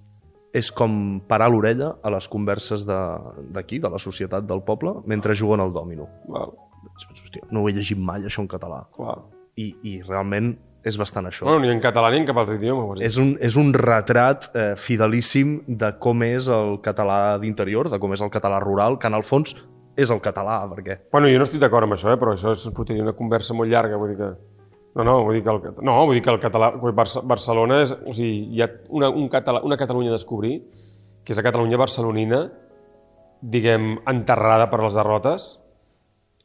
és com parar l'orella a les converses de- d'aquí, de, de la societat del poble, mentre juguen al dòmino. Val, Hòstia, no ho he llegit mai, això en català. clar. I, i realment és bastant això. Bueno, ni en català ni en cap altre idioma. És un, és un retrat eh, fidelíssim de com és el català d'interior, de com és el català rural, que en el fons és el català, perquè... Bueno, jo no estic d'acord amb això, eh? però això és podria una conversa molt llarga, vull dir que... No, no, vull dir que el, no, vull dir que el català... Barce- Barcelona és... O sigui, hi ha una, un català, una Catalunya a descobrir, que és la Catalunya barcelonina, diguem, enterrada per les derrotes,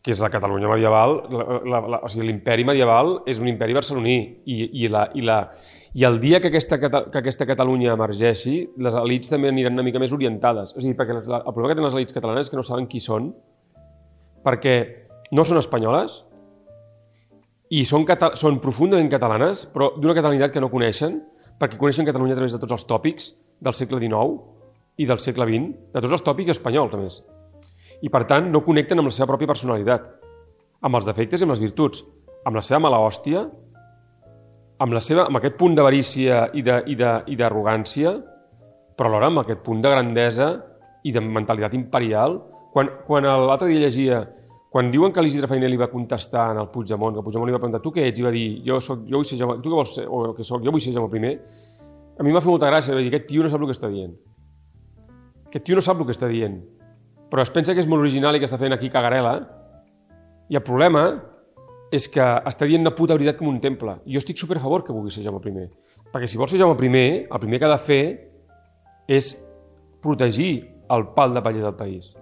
que és la Catalunya medieval, la, la, la, o sigui, l'imperi medieval és un imperi barceloní i, i, la, i, la, i el dia que aquesta, que aquesta Catalunya emergeixi, les elites també aniran una mica més orientades. O sigui, perquè la, el problema que tenen les elites catalanes és que no saben qui són, perquè no són espanyoles i són, són profundament catalanes, però d'una catalanitat que no coneixen, perquè coneixen Catalunya a través de tots els tòpics del segle XIX i del segle XX, de tots els tòpics espanyols, a més. I, per tant, no connecten amb la seva pròpia personalitat, amb els defectes i amb les virtuts, amb la seva mala hòstia, amb, la seva, amb aquest punt d'avarícia i d'arrogància, però alhora amb aquest punt de grandesa i de mentalitat imperial. Quan, quan l'altre dia llegia, quan diuen que l'Isidre Fainé li va contestar en el Puigdemont, que Puigdemont li va preguntar tu què ets? I va dir, jo, soc, jo vull ser Jaume, tu què vols ser? O que soc, jo vull ser Jaume I. A mi m'ha fet molta gràcia, va dir, aquest tio no sap el que està dient. Aquest tio no sap el que està dient, però es pensa que és molt original i que està fent aquí cagarela, i el problema és que està dient una puta veritat com un temple. Jo estic super a favor que vulgui ser Jaume I. Perquè si vol ser Jaume I, el primer que ha de fer és protegir el pal de paller del país.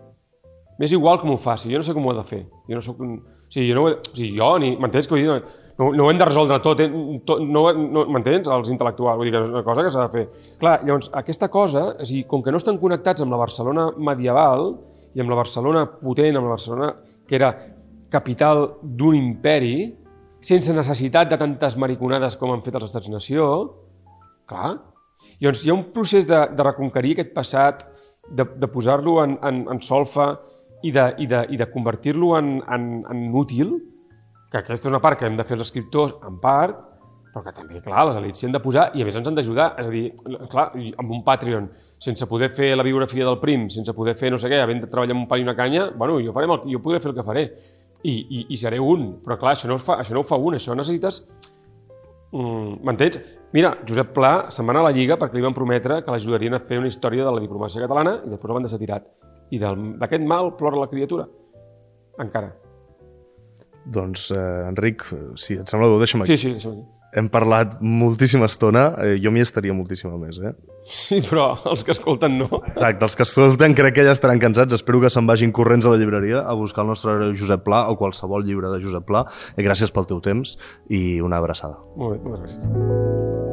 M'és igual com ho faci, jo no sé com ho he de fer. Jo no soc un... O sigui, jo no ho he... o sigui, jo ni... M'entens que vull dir? No, no ho hem de resoldre tot, eh? tot no, no, m'entens? Els intel·lectuals, vull dir que és una cosa que s'ha de fer. Clar, llavors, aquesta cosa, o sigui, com que no estan connectats amb la Barcelona medieval i amb la Barcelona potent, amb la Barcelona que era capital d'un imperi, sense necessitat de tantes mariconades com han fet els Estats-nació, clar, Llavors, hi ha un procés de, de reconquerir aquest passat, de, de posar-lo en, en, en solfa i de, i de, i de convertir-lo en, en, en útil, que aquesta és una part que hem de fer els escriptors, en part, però que també, clar, les elites s'hi han de posar i a més ens han d'ajudar. És a dir, clar, amb un Patreon, sense poder fer la biografia del prim, sense poder fer no sé què, havent de treballar amb un pal i una canya, bueno, jo, farem el, jo podré fer el que faré. I, i, i seré un. Però clar, això no, fa, això no ho fa un, això necessites Mm, M'entens? Mira, Josep Pla se'n va anar a la Lliga perquè li van prometre que l'ajudarien a fer una història de la diplomàcia catalana i després el van deixar tirat. I d'aquest mal plora la criatura. Encara. Doncs, eh, Enric, si et sembla bé, ho deixem aquí. Sí, sí, deixa'm aquí. Hem parlat moltíssima estona, eh, jo m'hi estaria moltíssima més, eh? Sí, però els que escolten no. Exacte, els que escolten crec que ja estaran cansats. Espero que se'n vagin corrents a la llibreria a buscar el nostre Josep Pla o qualsevol llibre de Josep Pla. I gràcies pel teu temps i una abraçada. Molt bé, moltes gràcies.